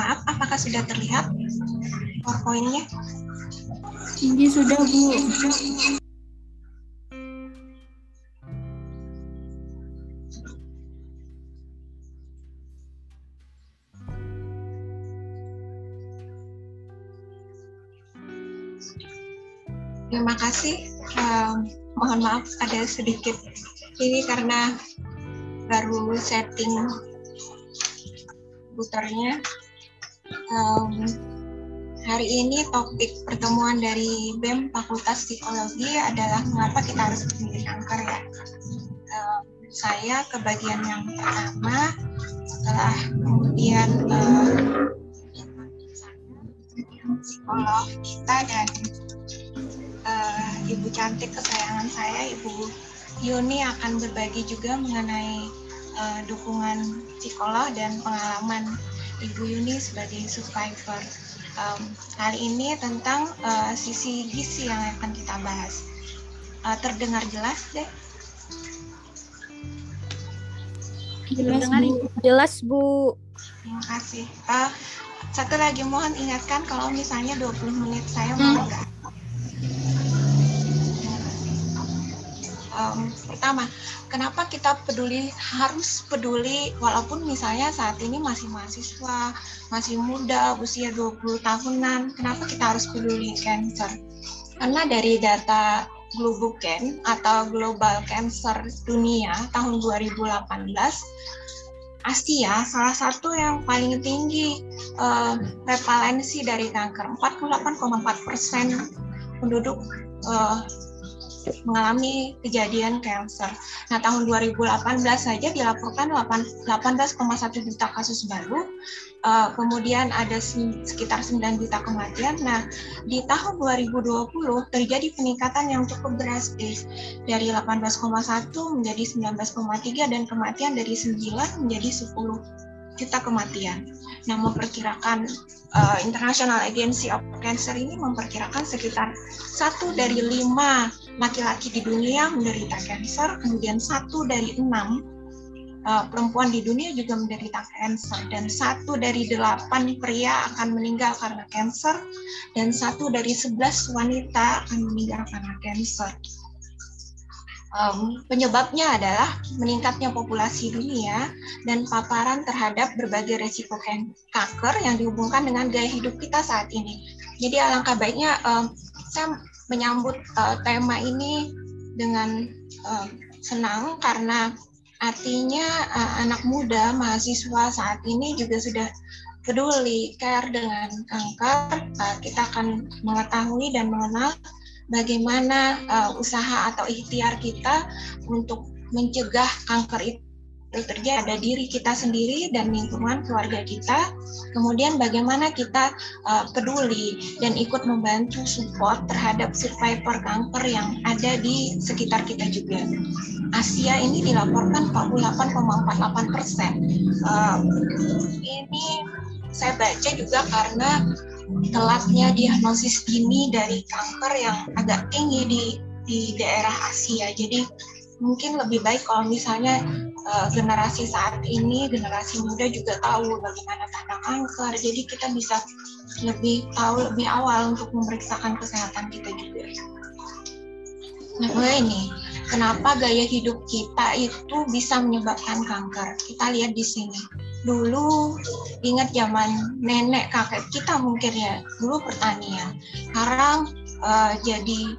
Maaf, apakah sudah terlihat PowerPoint-nya? Ini sudah, Bu. Terima kasih. Um, mohon maaf ada sedikit ini karena baru setting komputernya. Um, hari ini topik pertemuan dari BEM Fakultas Psikologi adalah mengapa kita harus memilih kanker ya. Um, saya ke bagian yang pertama setelah kemudian uh, psikolog kita dan uh, ibu cantik kesayangan saya ibu Yuni akan berbagi juga mengenai uh, dukungan psikolog dan pengalaman ibu Yuni sebagai survivor. Um, kali ini tentang uh, sisi gizi yang akan kita bahas. Uh, terdengar jelas deh? Jelas bu. jelas bu. Terima kasih. Uh, satu lagi mohon ingatkan kalau misalnya 20 menit saya mau hmm. Um, pertama kenapa kita peduli harus peduli walaupun misalnya saat ini masih mahasiswa masih muda usia 20 tahunan kenapa kita harus peduli cancer? Karena dari data Globocan atau Global Cancer Dunia tahun 2018 Asia salah satu yang paling tinggi uh, prevalensi dari kanker 48,4 persen penduduk uh, mengalami kejadian kanker. Nah, tahun 2018 saja dilaporkan 18,1 juta kasus baru, uh, kemudian ada sekitar 9 juta kematian. Nah, di tahun 2020 terjadi peningkatan yang cukup drastis dari 18,1 menjadi 19,3 dan kematian dari 9 menjadi 10 juta kematian. Nah, memperkirakan uh, International Agency of Cancer ini memperkirakan sekitar satu dari lima laki-laki di dunia menderita kanker, kemudian satu dari enam uh, perempuan di dunia juga menderita kanker, dan satu dari delapan pria akan meninggal karena kanker, dan satu dari sebelas wanita akan meninggal karena kanker. Um, penyebabnya adalah meningkatnya populasi dunia dan paparan terhadap berbagai resiko kanker yang dihubungkan dengan gaya hidup kita saat ini. Jadi alangkah baiknya um, saya menyambut uh, tema ini dengan um, senang karena artinya uh, anak muda mahasiswa saat ini juga sudah peduli care dengan kanker. Uh, kita akan mengetahui dan mengenal bagaimana uh, usaha atau ikhtiar kita untuk mencegah kanker itu terjadi ada diri kita sendiri dan lingkungan keluarga kita. Kemudian bagaimana kita uh, peduli dan ikut membantu support terhadap survivor kanker yang ada di sekitar kita juga. Asia ini dilaporkan 48,48 persen. Uh, ini saya baca juga karena telatnya diagnosis dini dari kanker yang agak tinggi di di daerah Asia. Jadi mungkin lebih baik kalau misalnya uh, generasi saat ini generasi muda juga tahu bagaimana tanda kanker. Jadi kita bisa lebih tahu lebih awal untuk memeriksakan kesehatan kita juga. Nah, ini kenapa gaya hidup kita itu bisa menyebabkan kanker? Kita lihat di sini dulu ingat zaman nenek kakek kita mungkin ya dulu pertanian sekarang uh, jadi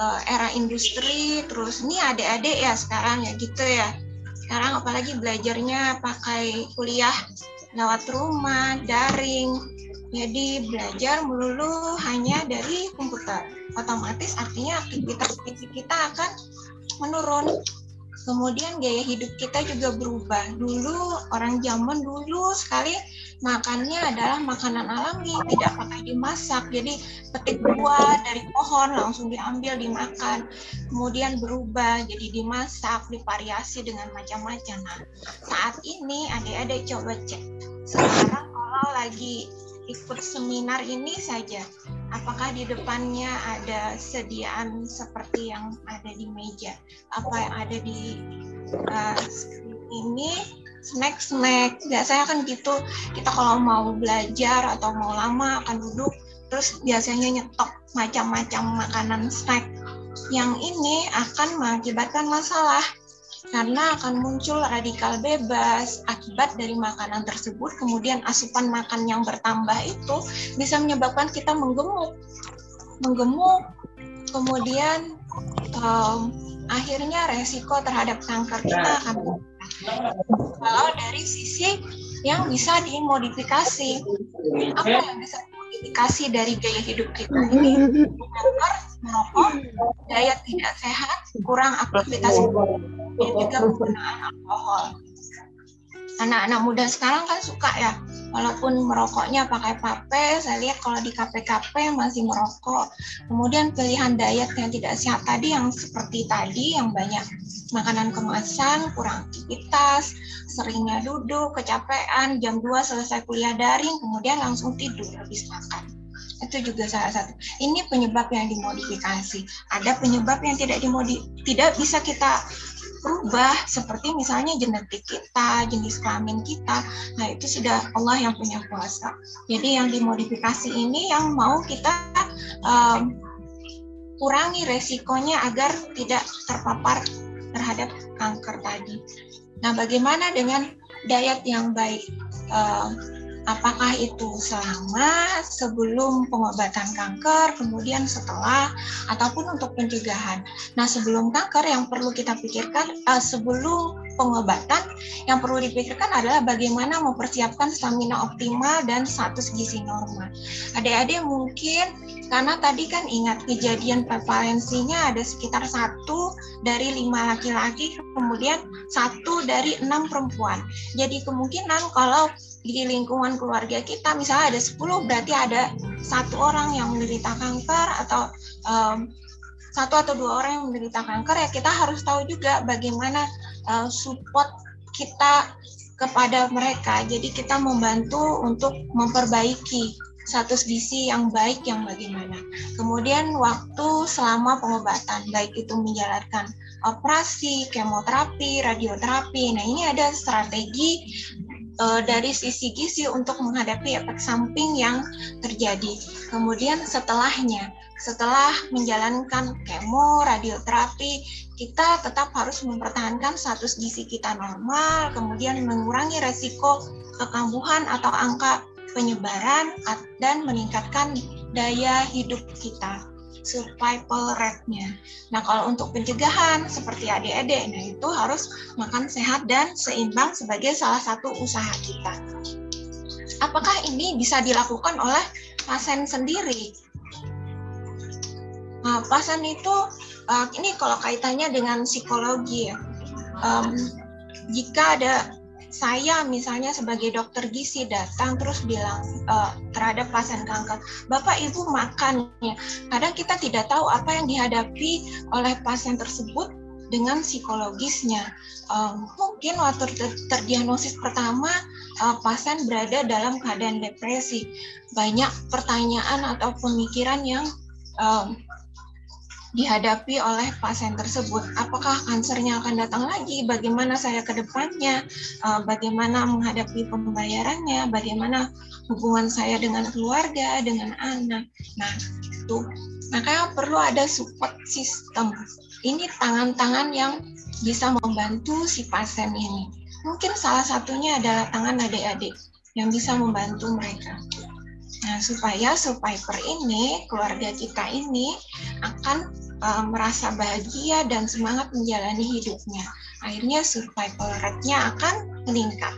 uh, era industri terus ini adik-adik ya sekarang ya gitu ya. Sekarang apalagi belajarnya pakai kuliah lewat rumah daring. Jadi belajar melulu hanya dari komputer. Otomatis artinya aktivitas fisik kita akan menurun. Kemudian gaya hidup kita juga berubah. Dulu orang zaman dulu sekali makannya adalah makanan alami, tidak pakai dimasak. Jadi petik buah dari pohon langsung diambil dimakan. Kemudian berubah jadi dimasak, divariasi dengan macam-macam. Nah, saat ini adik-adik coba cek. Sekarang kalau lagi ikut seminar ini saja, apakah di depannya ada sediaan seperti yang ada di meja? Apa yang ada di uh, ini snack-snack. Biasanya kan gitu, kita kalau mau belajar atau mau lama akan duduk, terus biasanya nyetok macam-macam makanan snack. Yang ini akan mengakibatkan masalah karena akan muncul radikal bebas akibat dari makanan tersebut. Kemudian asupan makan yang bertambah itu bisa menyebabkan kita menggemuk, menggemuk, kemudian um, akhirnya resiko terhadap kanker kita akan kalau dari sisi yang bisa dimodifikasi apa yang bisa dimodifikasi dari gaya hidup kita ini? Kanker merokok gaya tidak sehat kurang aktivitas dan juga penggunaan alkohol anak-anak muda sekarang kan suka ya walaupun merokoknya pakai vape saya lihat kalau di KP-KP masih merokok kemudian pilihan diet yang tidak sehat tadi yang seperti tadi yang banyak makanan kemasan kurang aktivitas seringnya duduk kecapean jam 2 selesai kuliah daring kemudian langsung tidur habis makan itu juga salah satu. Ini penyebab yang dimodifikasi. Ada penyebab yang tidak dimodi tidak bisa kita berubah seperti misalnya genetik kita, jenis kelamin kita. Nah, itu sudah Allah yang punya kuasa. Jadi yang dimodifikasi ini yang mau kita um, kurangi resikonya agar tidak terpapar terhadap kanker tadi. Nah, bagaimana dengan diet yang baik? Uh, apakah itu selama sebelum pengobatan kanker, kemudian setelah, ataupun untuk pencegahan. Nah, sebelum kanker yang perlu kita pikirkan, uh, sebelum pengobatan yang perlu dipikirkan adalah bagaimana mempersiapkan stamina optimal dan status gizi normal. Adik-adik mungkin karena tadi kan ingat kejadian prevalensinya ada sekitar satu dari lima laki-laki, kemudian satu dari enam perempuan. Jadi kemungkinan kalau di lingkungan keluarga kita misalnya ada 10 berarti ada satu orang yang menderita kanker atau um, satu atau dua orang yang menderita kanker ya kita harus tahu juga bagaimana uh, support kita kepada mereka. Jadi kita membantu untuk memperbaiki status gizi yang baik yang bagaimana. Kemudian waktu selama pengobatan baik itu menjalankan operasi kemoterapi radioterapi nah ini ada strategi uh, dari sisi gizi untuk menghadapi efek samping yang terjadi. Kemudian setelahnya, setelah menjalankan kemo, radioterapi, kita tetap harus mempertahankan status gizi kita normal, kemudian mengurangi resiko kekambuhan atau angka penyebaran dan meningkatkan daya hidup kita survival rate-nya. Nah, kalau untuk pencegahan seperti adik-adik, nah itu harus makan sehat dan seimbang sebagai salah satu usaha kita. Apakah ini bisa dilakukan oleh pasien sendiri? Nah, pasien itu uh, ini kalau kaitannya dengan psikologi. Um, jika ada saya misalnya sebagai dokter gizi datang terus bilang uh, terhadap pasien kanker, Bapak Ibu makan ya. Kadang kita tidak tahu apa yang dihadapi oleh pasien tersebut dengan psikologisnya. Um, mungkin waktu ter terdiagnosis pertama uh, pasien berada dalam keadaan depresi, banyak pertanyaan atau pemikiran yang um, dihadapi oleh pasien tersebut. Apakah kansernya akan datang lagi? Bagaimana saya ke depannya? Eh, bagaimana menghadapi pembayarannya? Bagaimana hubungan saya dengan keluarga, dengan anak? Nah, itu. Makanya perlu ada support system. Ini tangan-tangan yang bisa membantu si pasien ini. Mungkin salah satunya adalah tangan adik-adik yang bisa membantu mereka. Nah, supaya survivor ini, keluarga kita ini akan uh, merasa bahagia dan semangat menjalani hidupnya. Akhirnya survival rate-nya akan meningkat.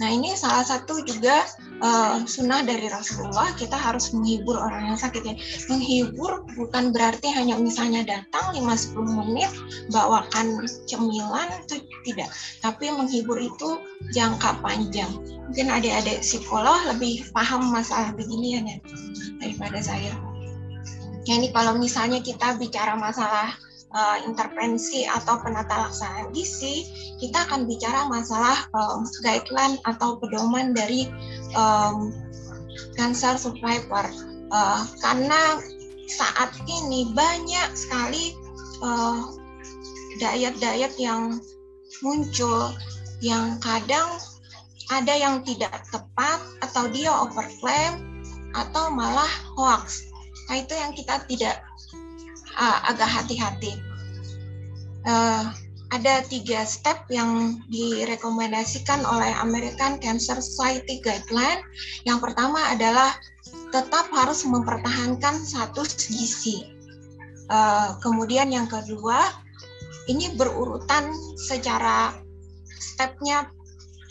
Nah, ini salah satu juga uh, sunnah dari Rasulullah, kita harus menghibur orang yang sakit. Ya. Menghibur bukan berarti hanya misalnya datang 5-10 menit, bawakan cemilan, itu tidak. Tapi menghibur itu jangka panjang. Mungkin adik-adik psikolog lebih paham masalah beginian ya daripada saya. Ya ini kalau misalnya kita bicara masalah uh, intervensi atau penata laksanaan gizi, kita akan bicara masalah um, guideline atau pedoman dari um, cancer survivor. Uh, karena saat ini banyak sekali diet diet-diet yang muncul yang kadang ada yang tidak tepat atau dia overclaim atau malah hoax. Nah itu yang kita tidak uh, agak hati-hati. Uh, ada tiga step yang direkomendasikan oleh American Cancer Society Guideline. Yang pertama adalah tetap harus mempertahankan status gizi. Uh, kemudian yang kedua, ini berurutan secara stepnya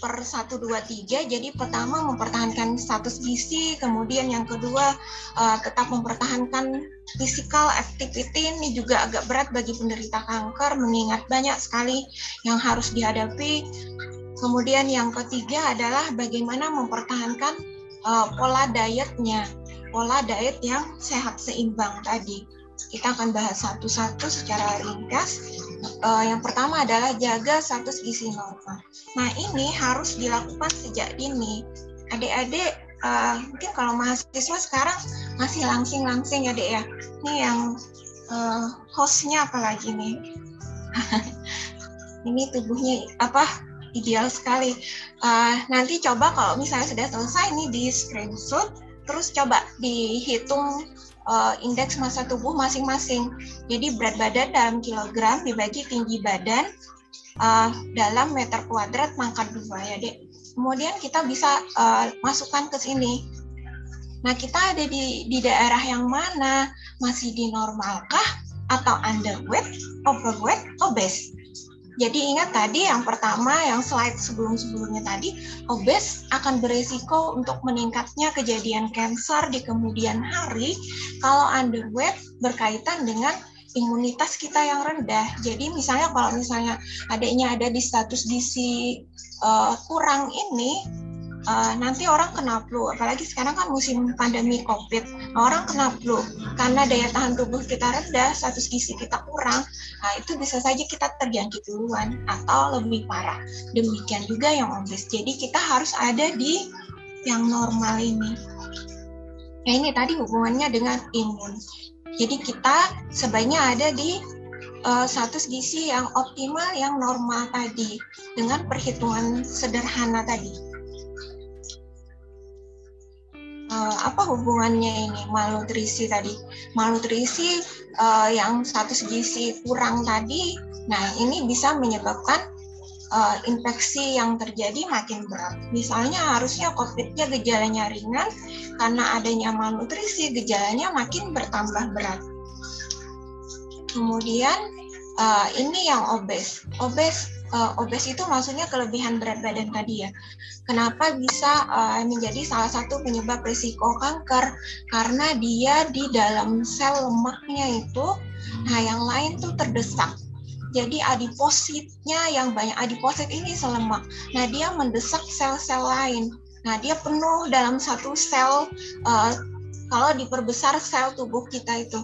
per 1, 2, 3. Jadi pertama mempertahankan status gizi, kemudian yang kedua uh, tetap mempertahankan physical activity ini juga agak berat bagi penderita kanker mengingat banyak sekali yang harus dihadapi. Kemudian yang ketiga adalah bagaimana mempertahankan uh, pola dietnya, pola diet yang sehat seimbang tadi. Kita akan bahas satu-satu secara ringkas uh, yang pertama adalah jaga status gizi normal. Nah ini harus dilakukan sejak dini. Adik-adik uh, mungkin kalau mahasiswa sekarang masih langsing-langsing ya dek ya. Ini yang uh, hostnya apalagi nih. ini tubuhnya apa ideal sekali. Uh, nanti coba kalau misalnya sudah selesai nih di screenshot, terus coba dihitung uh, indeks massa tubuh masing-masing. Jadi berat badan dalam kilogram dibagi tinggi badan uh, dalam meter kuadrat pangkat dua ya dek. Kemudian kita bisa uh, masukkan ke sini. Nah kita ada di di daerah yang mana? Masih di normalkah atau underweight, overweight, obese? Jadi ingat tadi yang pertama yang slide sebelum-sebelumnya tadi, obes akan beresiko untuk meningkatnya kejadian kanker di kemudian hari kalau underweight berkaitan dengan imunitas kita yang rendah. Jadi misalnya kalau misalnya adiknya ada di status gizi uh, kurang ini, uh, nanti orang kena flu apalagi sekarang kan musim pandemi covid. Orang kena flu karena daya tahan tubuh kita rendah status gizi kita kurang nah itu bisa saja kita terjangkit duluan atau lebih parah. Demikian juga yang obes jadi kita harus ada di yang normal ini. Nah ini tadi hubungannya dengan imun. Jadi kita sebaiknya ada di uh, status gizi yang optimal yang normal tadi dengan perhitungan sederhana tadi uh, apa hubungannya ini malnutrisi tadi? Malnutrisi uh, yang status gizi kurang tadi, nah ini bisa menyebabkan uh, infeksi yang terjadi makin berat. Misalnya harusnya COVID-nya gejalanya ringan, karena adanya malnutrisi gejalanya makin bertambah berat. Kemudian uh, ini yang obes. Obes uh, obes itu maksudnya kelebihan berat badan tadi ya. Kenapa bisa uh, menjadi salah satu penyebab risiko kanker? Karena dia di dalam sel lemaknya itu, nah yang lain tuh terdesak. Jadi adipositnya yang banyak adiposit ini sel lemak. Nah dia mendesak sel-sel lain. Nah dia penuh dalam satu sel. Uh, kalau diperbesar sel tubuh kita itu.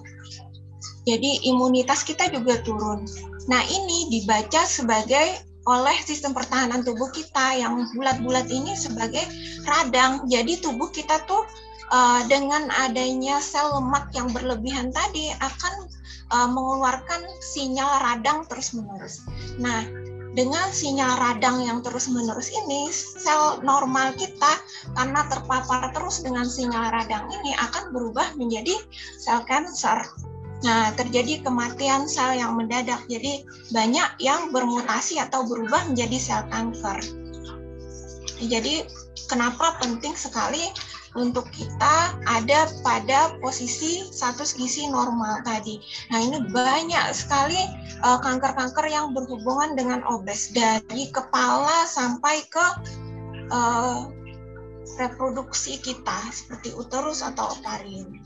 Jadi imunitas kita juga turun. Nah, ini dibaca sebagai oleh sistem pertahanan tubuh kita yang bulat-bulat ini sebagai radang. Jadi tubuh kita tuh uh, dengan adanya sel lemak yang berlebihan tadi akan uh, mengeluarkan sinyal radang terus-menerus. Nah, dengan sinyal radang yang terus-menerus ini, sel normal kita karena terpapar terus dengan sinyal radang ini akan berubah menjadi sel kanker. Nah, terjadi kematian sel yang mendadak. Jadi, banyak yang bermutasi atau berubah menjadi sel kanker. Jadi, kenapa penting sekali untuk kita ada pada posisi status gizi normal tadi. Nah, ini banyak sekali eh, kanker-kanker yang berhubungan dengan obes dari kepala sampai ke uh, reproduksi kita seperti uterus atau ovarium.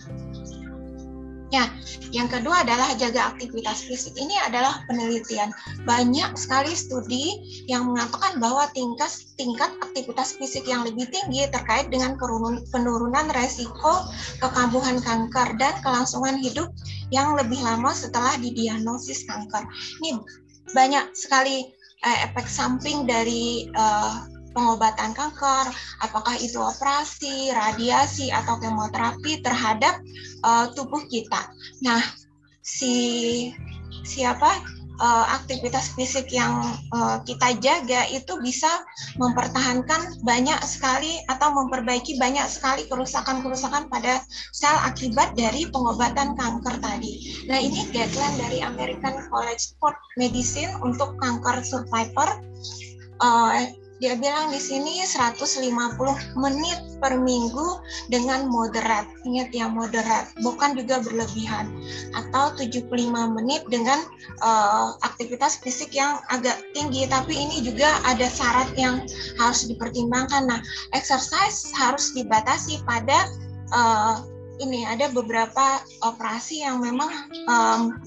Ya, yang kedua adalah jaga aktivitas fisik. Ini adalah penelitian. Banyak sekali studi yang mengatakan bahwa tingkat tingkat aktivitas fisik yang lebih tinggi terkait dengan penurunan resiko kekambuhan kanker dan kelangsungan hidup yang lebih lama setelah didiagnosis kanker. Ini banyak sekali eh, efek samping dari uh, pengobatan kanker, apakah itu operasi, radiasi atau kemoterapi terhadap uh, tubuh kita. Nah, si siapa uh, aktivitas fisik yang uh, kita jaga itu bisa mempertahankan banyak sekali atau memperbaiki banyak sekali kerusakan-kerusakan pada sel akibat dari pengobatan kanker tadi. Nah ini guideline dari American College of Medicine untuk kanker survivor. Uh, dia bilang di sini 150 menit per minggu dengan moderat. Ingat ya moderat, bukan juga berlebihan. Atau 75 menit dengan uh, aktivitas fisik yang agak tinggi, tapi ini juga ada syarat yang harus dipertimbangkan. Nah, exercise harus dibatasi pada uh, ini ada beberapa operasi yang memang um,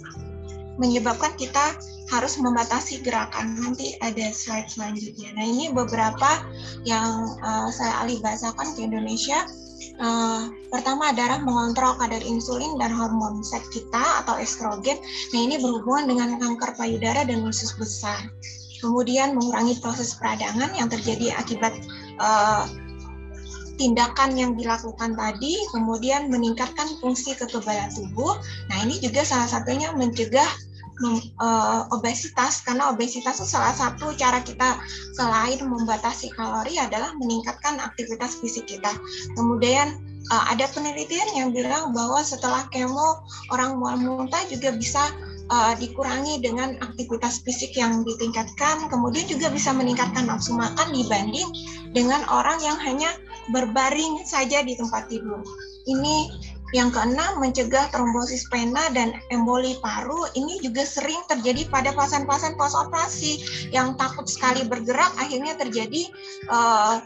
menyebabkan kita harus membatasi gerakan. Nanti ada slide selanjutnya. Nah ini beberapa yang uh, saya alih bahasakan ke Indonesia. Uh, pertama adalah mengontrol kadar insulin dan hormon set kita atau estrogen. Nah ini berhubungan dengan kanker payudara dan usus besar. Kemudian mengurangi proses peradangan yang terjadi akibat uh, tindakan yang dilakukan tadi, kemudian meningkatkan fungsi kekebalan tubuh. Nah, ini juga salah satunya mencegah uh, obesitas karena obesitas itu salah satu cara kita selain membatasi kalori adalah meningkatkan aktivitas fisik kita. Kemudian uh, ada penelitian yang bilang bahwa setelah kemo orang mual muntah juga bisa uh, dikurangi dengan aktivitas fisik yang ditingkatkan, kemudian juga bisa meningkatkan nafsu makan dibanding dengan orang yang hanya berbaring saja di tempat tidur. Ini yang keenam, mencegah trombosis pena dan emboli paru. Ini juga sering terjadi pada pasien-pasien post-operasi yang takut sekali bergerak, akhirnya terjadi uh,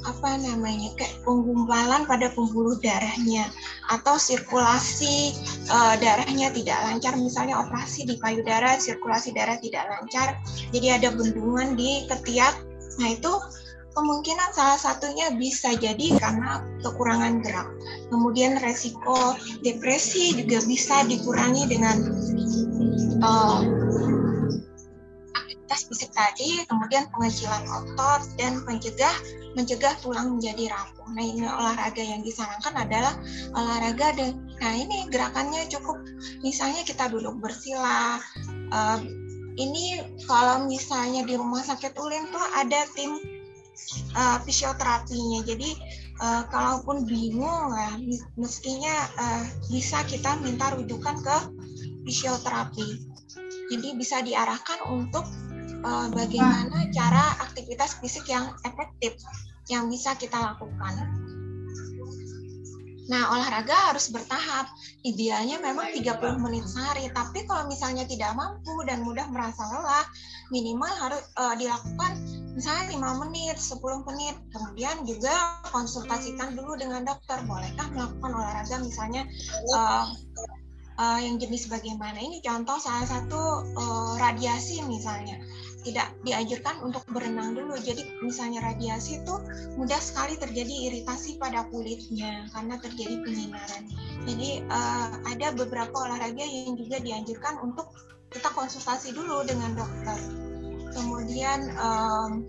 apa namanya kayak penggumpalan pada pembuluh darahnya atau sirkulasi uh, darahnya tidak lancar misalnya operasi di payudara sirkulasi darah tidak lancar jadi ada bendungan di ketiak nah itu kemungkinan salah satunya bisa jadi karena kekurangan gerak. Kemudian resiko depresi juga bisa dikurangi dengan uh, aktivitas fisik tadi, kemudian pengecilan otot dan mencegah mencegah tulang menjadi rapuh. Nah ini olahraga yang disarankan adalah olahraga dan nah ini gerakannya cukup misalnya kita duduk bersila. Uh, ini kalau misalnya di rumah sakit Ulin tuh ada tim uh, fisioterapinya. Jadi uh, kalaupun bingung ya, mestinya uh, bisa kita minta rujukan ke fisioterapi. Jadi bisa diarahkan untuk uh, bagaimana cara aktivitas fisik yang efektif yang bisa kita lakukan. Nah, olahraga harus bertahap. Idealnya memang 30 menit sehari, tapi kalau misalnya tidak mampu dan mudah merasa lelah, minimal harus uh, dilakukan misalnya 5 menit, 10 menit. Kemudian juga konsultasikan dulu dengan dokter, bolehkah melakukan olahraga misalnya uh, uh, yang jenis bagaimana. Ini contoh salah satu uh, radiasi misalnya tidak dianjurkan untuk berenang dulu. Jadi misalnya radiasi itu mudah sekali terjadi iritasi pada kulitnya karena terjadi penyinaran. Jadi uh, ada beberapa olahraga yang juga dianjurkan untuk kita konsultasi dulu dengan dokter. Kemudian um,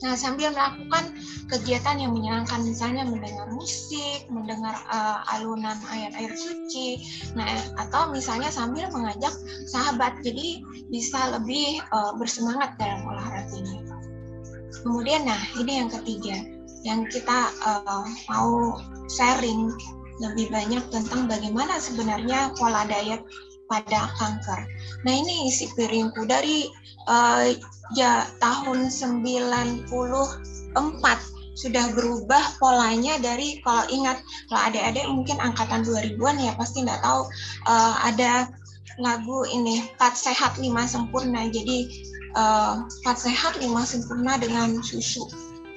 Nah, sambil melakukan kegiatan yang menyenangkan, misalnya mendengar musik, mendengar uh, alunan ayat-ayat suci, nah atau misalnya sambil mengajak sahabat, jadi bisa lebih uh, bersemangat dalam olahraganya. Kemudian, nah ini yang ketiga, yang kita uh, mau sharing lebih banyak tentang bagaimana sebenarnya pola diet pada kanker. Nah ini isi piringku dari uh, ya tahun 94 sudah berubah polanya dari kalau ingat kalau adik-adik mungkin angkatan 2000-an ya pasti nggak tahu uh, ada lagu ini empat sehat lima sempurna. Jadi uh, empat sehat lima sempurna dengan susu.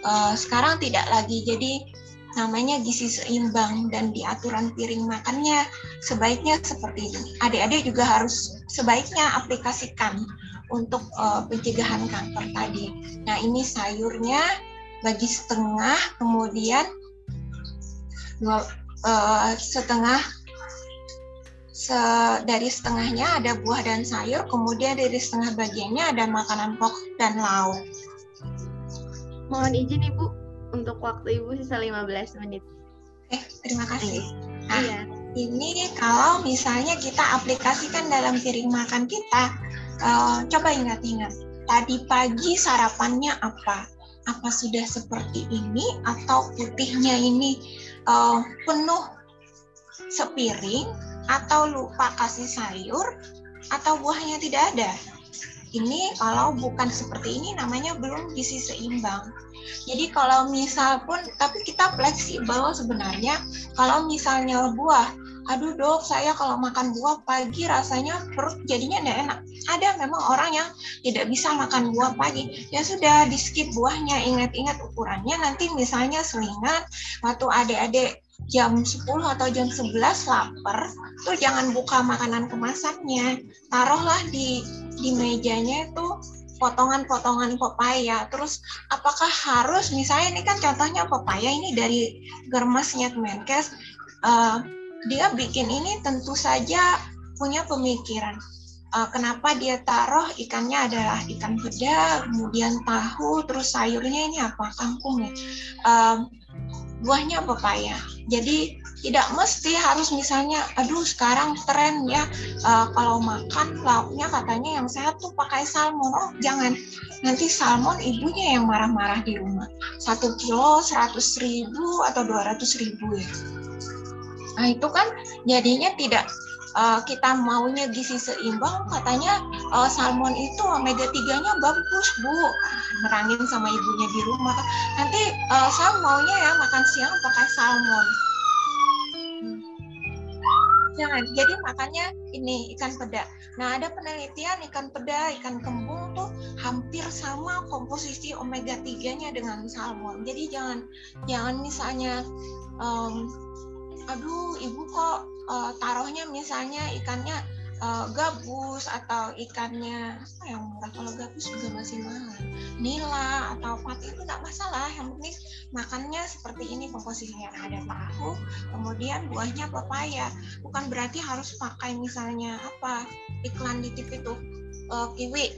Uh, sekarang tidak lagi. Jadi namanya gizi seimbang dan di aturan piring makannya sebaiknya seperti ini adik-adik juga harus sebaiknya aplikasikan untuk uh, pencegahan kanker tadi. Nah ini sayurnya bagi setengah, kemudian uh, setengah se dari setengahnya ada buah dan sayur, kemudian dari setengah bagiannya ada makanan pokok dan lauk. Mohon izin Ibu untuk waktu Ibu sisa 15 menit. Eh, terima kasih. Nah, iya. ini kalau misalnya kita aplikasikan dalam piring makan kita, uh, coba ingat-ingat. Tadi pagi sarapannya apa? Apa sudah seperti ini atau putihnya ini uh, penuh sepiring atau lupa kasih sayur atau buahnya tidak ada? Ini kalau bukan seperti ini namanya belum gizi seimbang. Jadi kalau misal pun, tapi kita fleksibel sebenarnya. Kalau misalnya buah aduh dok saya kalau makan buah pagi rasanya perut jadinya tidak enak. Ada memang orang yang tidak bisa makan buah pagi. Ya sudah di skip buahnya ingat-ingat ukurannya. Nanti misalnya selingan waktu adik-adik jam 10 atau jam 11 lapar tuh jangan buka makanan kemasannya. Taruhlah di di mejanya itu potongan-potongan pepaya. Terus apakah harus misalnya ini kan contohnya pepaya ini dari germasnya Kemenkes uh, dia bikin ini tentu saja punya pemikiran. Uh, kenapa dia taruh ikannya adalah ikan peda, kemudian tahu, terus sayurnya ini apa? Kangkung ya. Uh, buahnya pepaya. Jadi tidak mesti harus misalnya, aduh sekarang tren ya uh, kalau makan lauknya katanya yang sehat tuh pakai salmon. Oh jangan, nanti salmon ibunya yang marah-marah di rumah. Satu kilo seratus ribu atau dua ratus ribu ya. Nah itu kan jadinya tidak uh, kita maunya gizi seimbang katanya uh, salmon itu omega 3-nya bagus bu. Merangin sama ibunya di rumah. Nanti uh, saya maunya ya makan siang pakai salmon jangan jadi makannya ini ikan peda. Nah ada penelitian ikan peda ikan kembung tuh hampir sama komposisi omega 3 nya dengan salmon. Jadi jangan jangan misalnya um, aduh ibu kok uh, taruhnya misalnya ikannya uh, gabus atau ikannya apa yang murah kalau gabus juga masih mahal. Nila atau pati itu tidak masalah yang penting makannya seperti ini komposisinya ada tahu kemudian buahnya pepaya. Bukan berarti harus pakai misalnya apa iklan di TV itu uh, kiwi.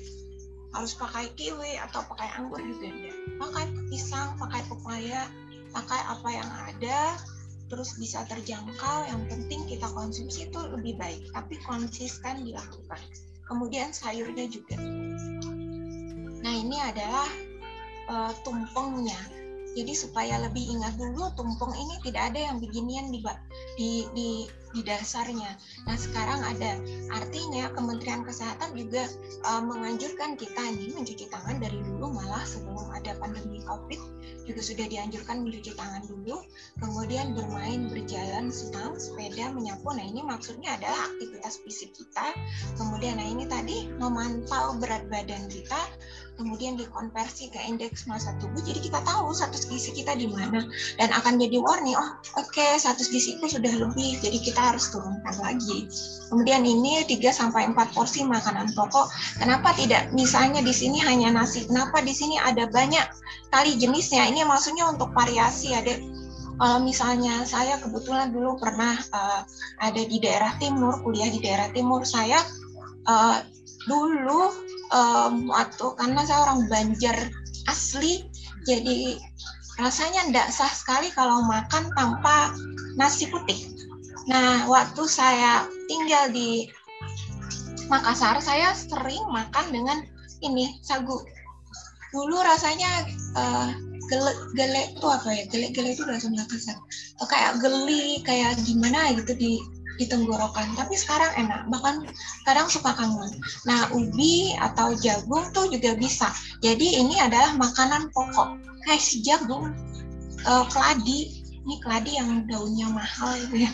Harus pakai kiwi atau pakai anggur juga enggak pakai pisang pakai pepaya pakai apa yang ada terus bisa terjangkau yang penting kita konsumsi itu lebih baik tapi konsisten dilakukan. Kemudian sayurnya juga. Nah ini adalah uh, tumpengnya. Jadi supaya lebih ingat dulu tumpeng ini tidak ada yang beginian di di di, di dasarnya. Nah sekarang ada. Artinya Kementerian Kesehatan juga uh, menganjurkan kita ini mencuci tangan dari dulu malah sebelum ada pandemi COVID juga sudah dianjurkan mencuci tangan dulu. Kemudian bermain, berjalan, senang, sepeda, menyapu. Nah ini maksudnya adalah aktivitas fisik kita. Kemudian nah ini tadi memantau berat badan kita kemudian dikonversi ke indeks massa tubuh jadi kita tahu status gizi kita di mana. Dan akan jadi warning oh oke okay, status giziku sudah lebih jadi kita harus turunkan lagi. Kemudian ini 3 sampai 4 porsi makanan pokok. Kenapa tidak? Misalnya di sini hanya nasi. Kenapa di sini ada banyak kali jenisnya? Ini maksudnya untuk variasi ada. Kalau misalnya saya kebetulan dulu pernah uh, ada di daerah timur kuliah di daerah timur saya uh, dulu um, waktu karena saya orang Banjar asli jadi rasanya tidak sah sekali kalau makan tanpa nasi putih. Nah, waktu saya tinggal di Makassar, saya sering makan dengan ini sagu. Dulu rasanya uh, gele gele itu apa ya? Gele gele itu bahasa Makassar. Kayak geli, kayak gimana gitu di di tenggorokan. Tapi sekarang enak bahkan kadang suka kangen. Nah ubi atau jagung tuh juga bisa. Jadi ini adalah makanan pokok. Kayak si jagung uh, keladi. Ini keladi yang daunnya mahal gitu ya.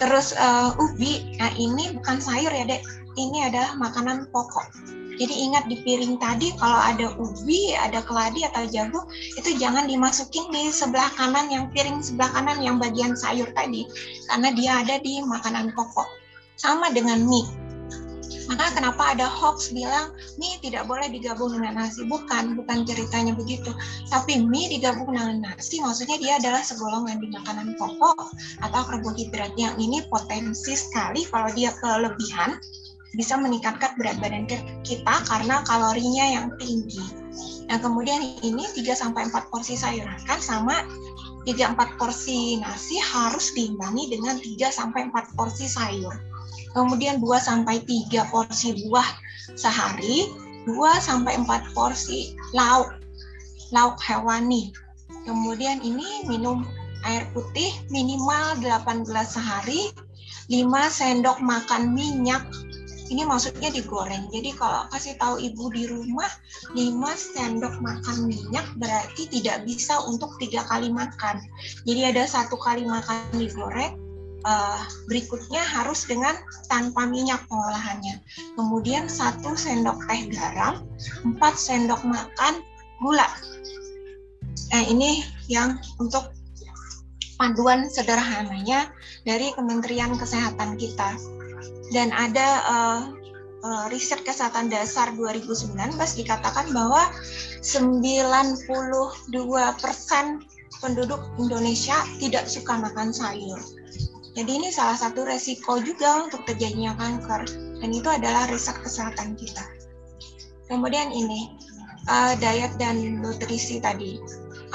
Terus uh, ubi. Nah ini bukan sayur ya dek. Ini adalah makanan pokok jadi ingat di piring tadi kalau ada ubi, ada keladi atau jagung itu jangan dimasukin di sebelah kanan yang piring sebelah kanan yang bagian sayur tadi karena dia ada di makanan pokok. Sama dengan mie. Maka kenapa ada hoax bilang mie tidak boleh digabung dengan nasi? Bukan, bukan ceritanya begitu. Tapi mie digabung dengan nasi maksudnya dia adalah segolongan di makanan pokok atau karbohidrat yang ini potensi sekali kalau dia kelebihan bisa meningkatkan berat badan kita karena kalorinya yang tinggi. Nah, kemudian ini 3 sampai 4 porsi sayur kan sama 3-4 porsi nasi harus diimbangi dengan 3 sampai 4 porsi sayur. Kemudian 2 sampai 3 porsi buah sehari, 2 sampai 4 porsi lauk lauk hewani. Kemudian ini minum air putih minimal 18 sehari, 5 sendok makan minyak ini maksudnya digoreng. Jadi kalau kasih tahu ibu di rumah 5 sendok makan minyak berarti tidak bisa untuk tiga kali makan. Jadi ada satu kali makan digoreng, uh, berikutnya harus dengan tanpa minyak pengolahannya. Kemudian satu sendok teh garam, 4 sendok makan gula. Nah ini yang untuk panduan sederhananya dari Kementerian Kesehatan kita dan ada uh, riset kesehatan dasar 2019 dikatakan bahwa 92% penduduk Indonesia tidak suka makan sayur. Jadi ini salah satu resiko juga untuk terjadinya kanker dan itu adalah riset kesehatan kita. Kemudian ini uh, diet dan nutrisi tadi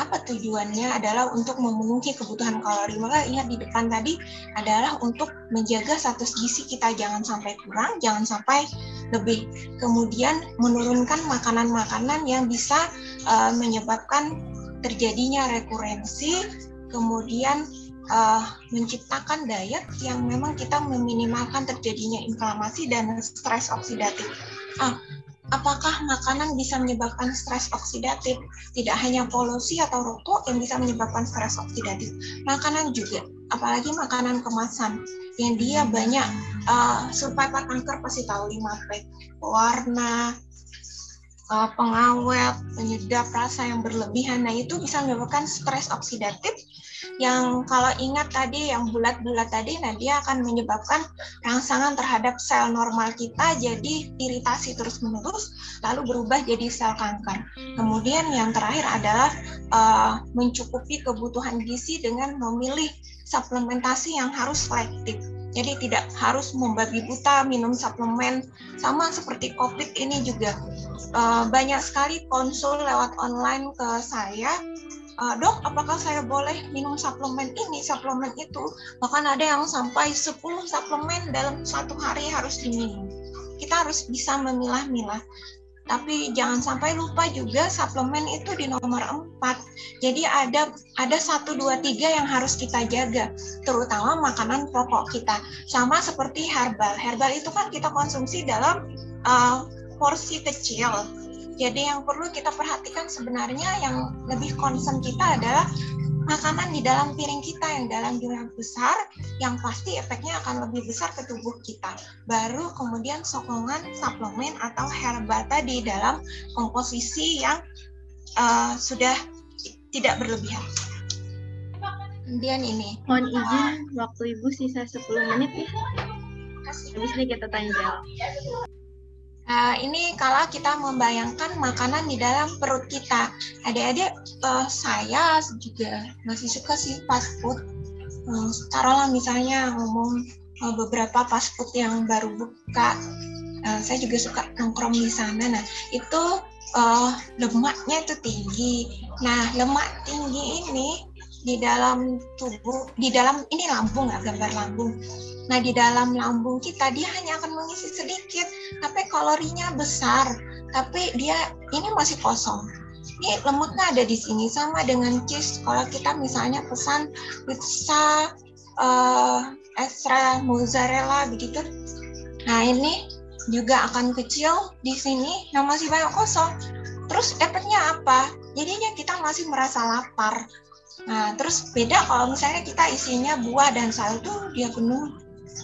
apa tujuannya adalah untuk memenuhi kebutuhan kalori? Maka ingat di depan tadi adalah untuk menjaga status gizi kita. Jangan sampai kurang jangan sampai lebih. Kemudian menurunkan makanan-makanan yang bisa uh, menyebabkan terjadinya rekurensi kemudian uh, menciptakan diet yang memang kita meminimalkan terjadinya inflamasi dan stres oksidatif. Ah, apakah makanan bisa menyebabkan stres oksidatif? Tidak hanya polusi atau rokok yang bisa menyebabkan stres oksidatif, makanan juga, apalagi makanan kemasan yang dia banyak uh, survivor kanker pasti tahu 5P, warna, uh, pengawet, penyedap rasa yang berlebihan. Nah, itu bisa menyebabkan stres oksidatif yang kalau ingat tadi yang bulat-bulat tadi, nah dia akan menyebabkan rangsangan terhadap sel normal kita jadi iritasi terus-menerus, lalu berubah jadi sel kanker. Kemudian yang terakhir adalah uh, mencukupi kebutuhan gizi dengan memilih suplementasi yang harus selektif. Jadi tidak harus membabi buta minum suplemen sama seperti COVID ini juga uh, banyak sekali konsul lewat online ke saya dok apakah saya boleh minum suplemen ini suplemen itu? Bahkan ada yang sampai 10 suplemen dalam satu hari harus diminum. Kita harus bisa memilah-milah. Tapi jangan sampai lupa juga suplemen itu di nomor 4 jadi ada ada satu dua tiga yang harus kita jaga terutama makanan pokok kita. Sama seperti herbal. Herbal itu kan kita konsumsi dalam uh, porsi kecil jadi yang perlu kita perhatikan sebenarnya yang lebih concern kita adalah makanan di dalam piring kita yang dalam jumlah besar yang pasti efeknya akan lebih besar ke tubuh kita. Baru kemudian sokongan suplemen atau herbal tadi dalam komposisi yang uh, sudah tidak berlebihan. Kemudian ini. Mohon izin waktu Ibu sisa 10 menit ya. Habis ini kita tanya jawab. Nah, ini kalau kita membayangkan makanan di dalam perut kita. Adik-adik, uh, saya juga masih suka sih fast food. Taruhlah misalnya ngomong beberapa fast food yang baru buka. Saya juga suka nongkrong di sana. Nah, itu uh, lemaknya itu tinggi. Nah, lemak tinggi ini di dalam tubuh, di dalam ini lambung ya, gambar lambung. Nah, di dalam lambung kita dia hanya akan mengisi sedikit, tapi kalorinya besar. Tapi dia ini masih kosong. Ini lemutnya ada di sini sama dengan cheese. Kalau kita misalnya pesan pizza uh, extra mozzarella begitu. Nah, ini juga akan kecil di sini yang masih banyak kosong. Terus efeknya apa? Jadinya kita masih merasa lapar. Nah, terus beda kalau misalnya kita isinya buah dan sayur tuh dia penuh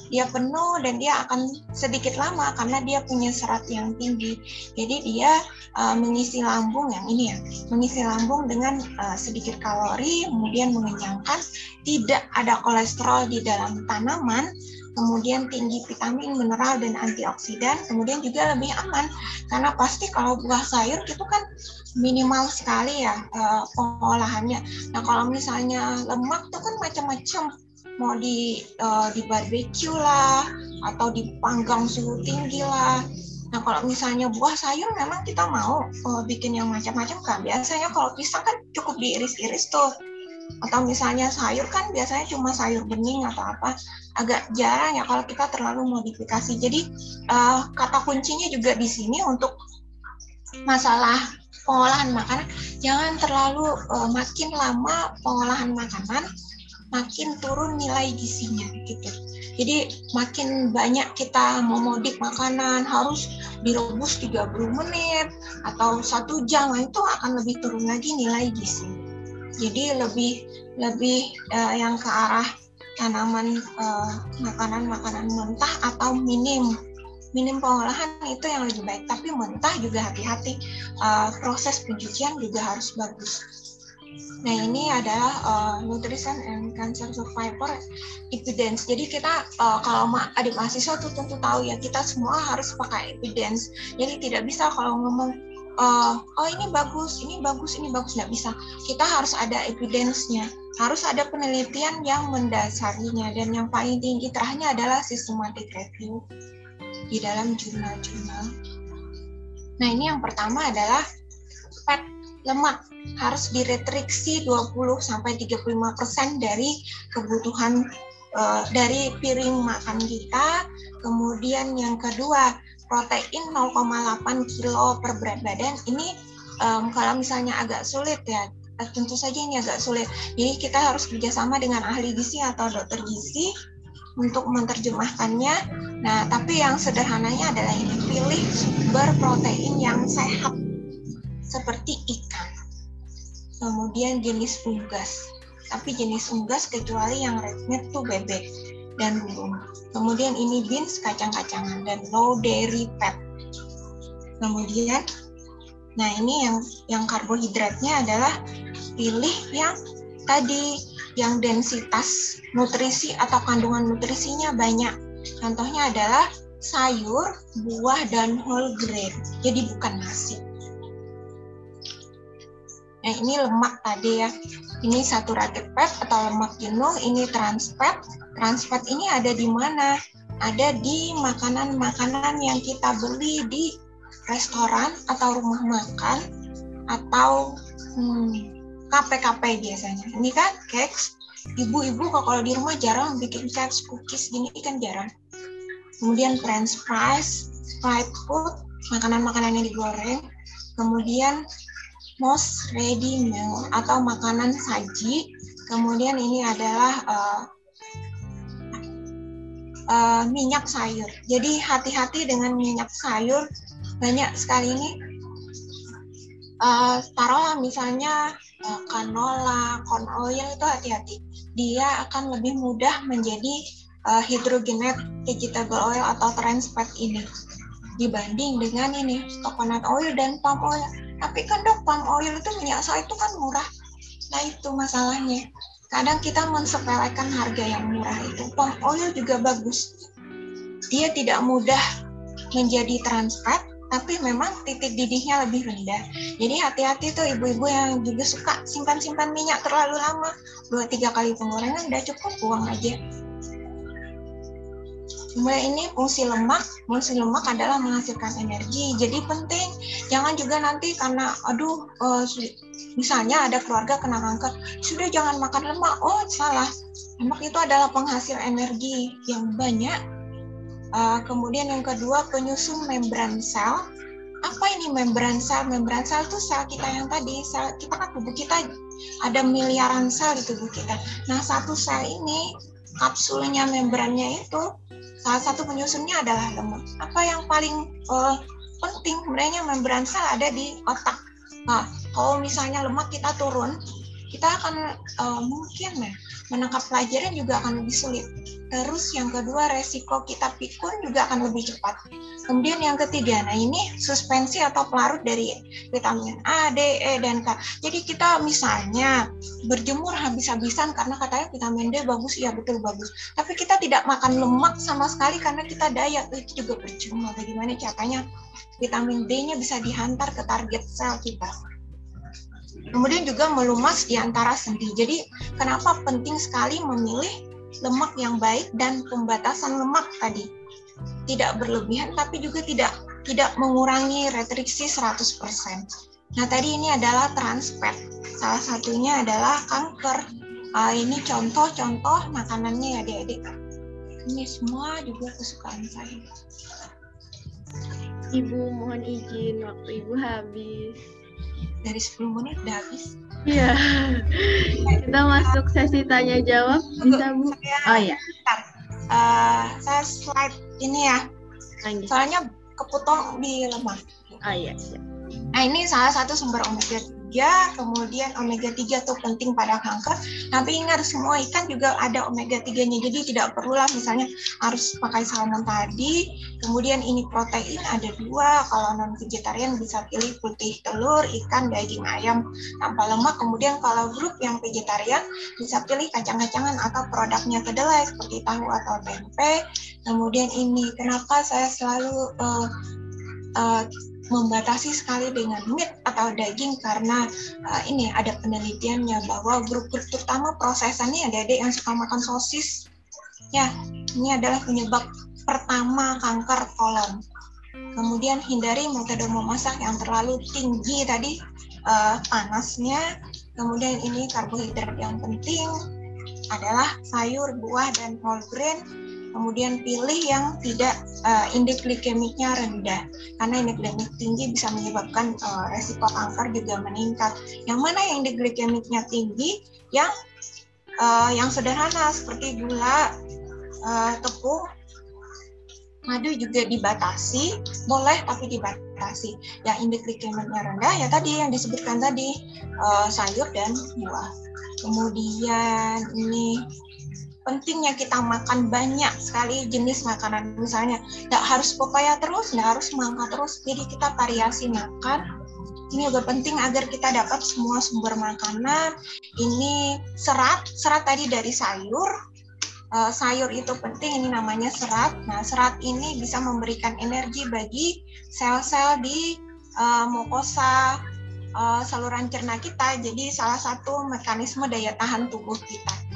dia penuh dan dia akan sedikit lama karena dia punya serat yang tinggi. Jadi dia uh, mengisi lambung yang ini ya, mengisi lambung dengan uh, sedikit kalori, kemudian mengenyangkan, tidak ada kolesterol di dalam tanaman, kemudian tinggi vitamin, mineral dan antioksidan, kemudian juga lebih aman karena pasti kalau buah sayur itu kan minimal sekali ya uh, pengolahannya. Nah kalau misalnya lemak itu kan macam-macam mau di uh, di barbecue lah atau dipanggang suhu tinggi lah. Nah kalau misalnya buah sayur memang kita mau uh, bikin yang macam-macam kan. Biasanya kalau pisang kan cukup diiris-iris tuh. Atau misalnya sayur kan biasanya cuma sayur bening atau apa agak jarang ya kalau kita terlalu modifikasi jadi uh, kata kuncinya juga di sini untuk masalah pengolahan makanan jangan terlalu uh, makin lama pengolahan makanan makin turun nilai gizinya gitu. Jadi makin banyak kita memodik makanan harus direbus 30 menit atau satu jam nah itu akan lebih turun lagi nilai gizi. Jadi lebih lebih uh, yang ke arah tanaman makanan-makanan uh, mentah atau minim. Minim pengolahan itu yang lebih baik. Tapi mentah juga hati-hati. Uh, proses pencucian juga harus bagus. Nah ini adalah uh, nutrition and cancer survivor evidence. Jadi kita uh, kalau adik mahasiswa tuh tentu tahu ya kita semua harus pakai evidence. Jadi tidak bisa kalau ngomong uh, oh ini bagus ini bagus ini bagus. Nggak bisa. Kita harus ada evidence-nya. Harus ada penelitian yang mendasarinya. Dan yang paling tinggi terakhirnya adalah systematic review di dalam jurnal-jurnal. Nah, ini yang pertama adalah fat lemak. Harus diretriksi 20 sampai 35% dari kebutuhan uh, dari piring makan kita. Kemudian yang kedua, protein 0,8 kilo per berat badan. Ini um, kalau misalnya agak sulit ya, tentu saja ini agak sulit. Jadi kita harus kerjasama dengan ahli gizi atau dokter gizi untuk menerjemahkannya. Nah, tapi yang sederhananya adalah ini pilih sumber protein yang sehat seperti ikan. Kemudian jenis unggas. Tapi jenis unggas kecuali yang red meat tuh bebek dan burung. Kemudian ini beans kacang-kacangan dan low dairy fat. Kemudian nah ini yang yang karbohidratnya adalah pilih yang tadi yang densitas nutrisi atau kandungan nutrisinya banyak. Contohnya adalah sayur, buah, dan whole grain. Jadi bukan nasi. Nah ini lemak tadi ya. Ini saturated fat atau lemak jenuh, ini trans fat. Trans fat ini ada di mana? Ada di makanan-makanan yang kita beli di restoran atau rumah makan atau hmm, KP-KP biasanya. Ini kan cakes, ibu-ibu kalau di rumah jarang bikin cakes, cookies gini kan jarang. Kemudian french fries, fried food, makanan-makanan yang digoreng. Kemudian most ready meal atau makanan saji. Kemudian ini adalah uh, uh, minyak sayur. Jadi hati-hati dengan minyak sayur. Banyak sekali ini uh, taruhlah misalnya uh, canola, corn oil itu hati-hati. Dia akan lebih mudah menjadi uh, vegetable oil atau trans fat ini dibanding dengan ini coconut oil dan palm oil. Tapi kan dok palm oil itu minyak sawit itu kan murah. Nah itu masalahnya. Kadang kita mensepelekan harga yang murah itu. Palm oil juga bagus. Dia tidak mudah menjadi trans tapi memang titik didihnya lebih rendah. Jadi hati-hati tuh ibu-ibu yang juga suka simpan-simpan minyak terlalu lama, dua tiga kali pengorengan udah cukup buang aja. Kemudian ini fungsi lemak, fungsi lemak adalah menghasilkan energi. Jadi penting, jangan juga nanti karena aduh uh, misalnya ada keluarga kena kanker, sudah jangan makan lemak. Oh salah, lemak itu adalah penghasil energi yang banyak Uh, kemudian yang kedua penyusun membran sel. Apa ini membran sel? Membran sel itu sel kita yang tadi, sel kita kan tubuh kita ada miliaran sel di tubuh kita. Nah satu sel ini kapsulnya membrannya itu salah satu penyusunnya adalah lemak. Apa yang paling uh, penting sebenarnya membran sel ada di otak. Nah, kalau misalnya lemak kita turun, kita akan uh, mungkin ya menangkap pelajaran juga akan lebih sulit. Terus yang kedua resiko kita pikun juga akan lebih cepat. Kemudian yang ketiga, nah ini suspensi atau pelarut dari vitamin A, D, E, dan K. Jadi kita misalnya berjemur habis-habisan karena katanya vitamin D bagus, iya betul bagus. Tapi kita tidak makan lemak sama sekali karena kita diet, itu juga percuma. Bagaimana caranya vitamin D-nya bisa dihantar ke target sel kita. Kemudian juga melumas di antara sendi. Jadi kenapa penting sekali memilih lemak yang baik dan pembatasan lemak tadi. Tidak berlebihan tapi juga tidak tidak mengurangi restriksi 100%. Nah, tadi ini adalah trans fat. Salah satunya adalah kanker uh, ini contoh-contoh makanannya ya adik-adik ini semua juga kesukaan saya Ibu mohon izin waktu Ibu habis. Dari 10 menit udah habis. Iya. Kita masuk sesi tanya jawab. Bisa Bu? Saya, oh iya. Uh, saya slide ini ya. Soalnya kepotong di lemah. Oh iya. iya. Nah ini salah satu sumber omega 3, kemudian omega 3 itu penting pada kanker. Tapi ingat semua ikan juga ada omega 3-nya. Jadi tidak perlulah misalnya harus pakai salmon tadi. Kemudian ini protein ada dua. Kalau non vegetarian bisa pilih putih telur, ikan, daging ayam tanpa lemak. Kemudian kalau grup yang vegetarian bisa pilih kacang-kacangan atau produknya kedelai seperti tahu atau tempe. Kemudian ini kenapa saya selalu uh, uh, membatasi sekali dengan meat atau daging karena uh, ini ada penelitiannya bahwa grup-grup terutama prosesannya ada adik yang suka makan sosis. Ya ini adalah penyebab pertama kanker kolon. Kemudian hindari metode memasak yang terlalu tinggi tadi uh, panasnya. Kemudian ini karbohidrat yang penting adalah sayur buah dan whole grain Kemudian pilih yang tidak uh, indeks glikemiknya rendah karena indeks glikemik tinggi bisa menyebabkan uh, resiko kanker juga meningkat. Yang mana yang indeks glikemiknya tinggi? Yang uh, yang sederhana seperti gula, uh, tepung, madu juga dibatasi, boleh tapi dibatasi. Yang indeks glikemiknya rendah ya tadi yang disebutkan tadi uh, sayur dan buah. Kemudian ini pentingnya kita makan banyak sekali jenis makanan. Misalnya tidak harus pepaya terus tidak harus mangga terus. Jadi kita variasi makan. Ini juga penting agar kita dapat semua sumber makanan. Ini serat serat tadi dari sayur. Uh, sayur itu penting ini namanya serat. Nah serat ini bisa memberikan energi bagi sel-sel di uh, mukosa uh, saluran cerna kita. Jadi salah satu mekanisme daya tahan tubuh kita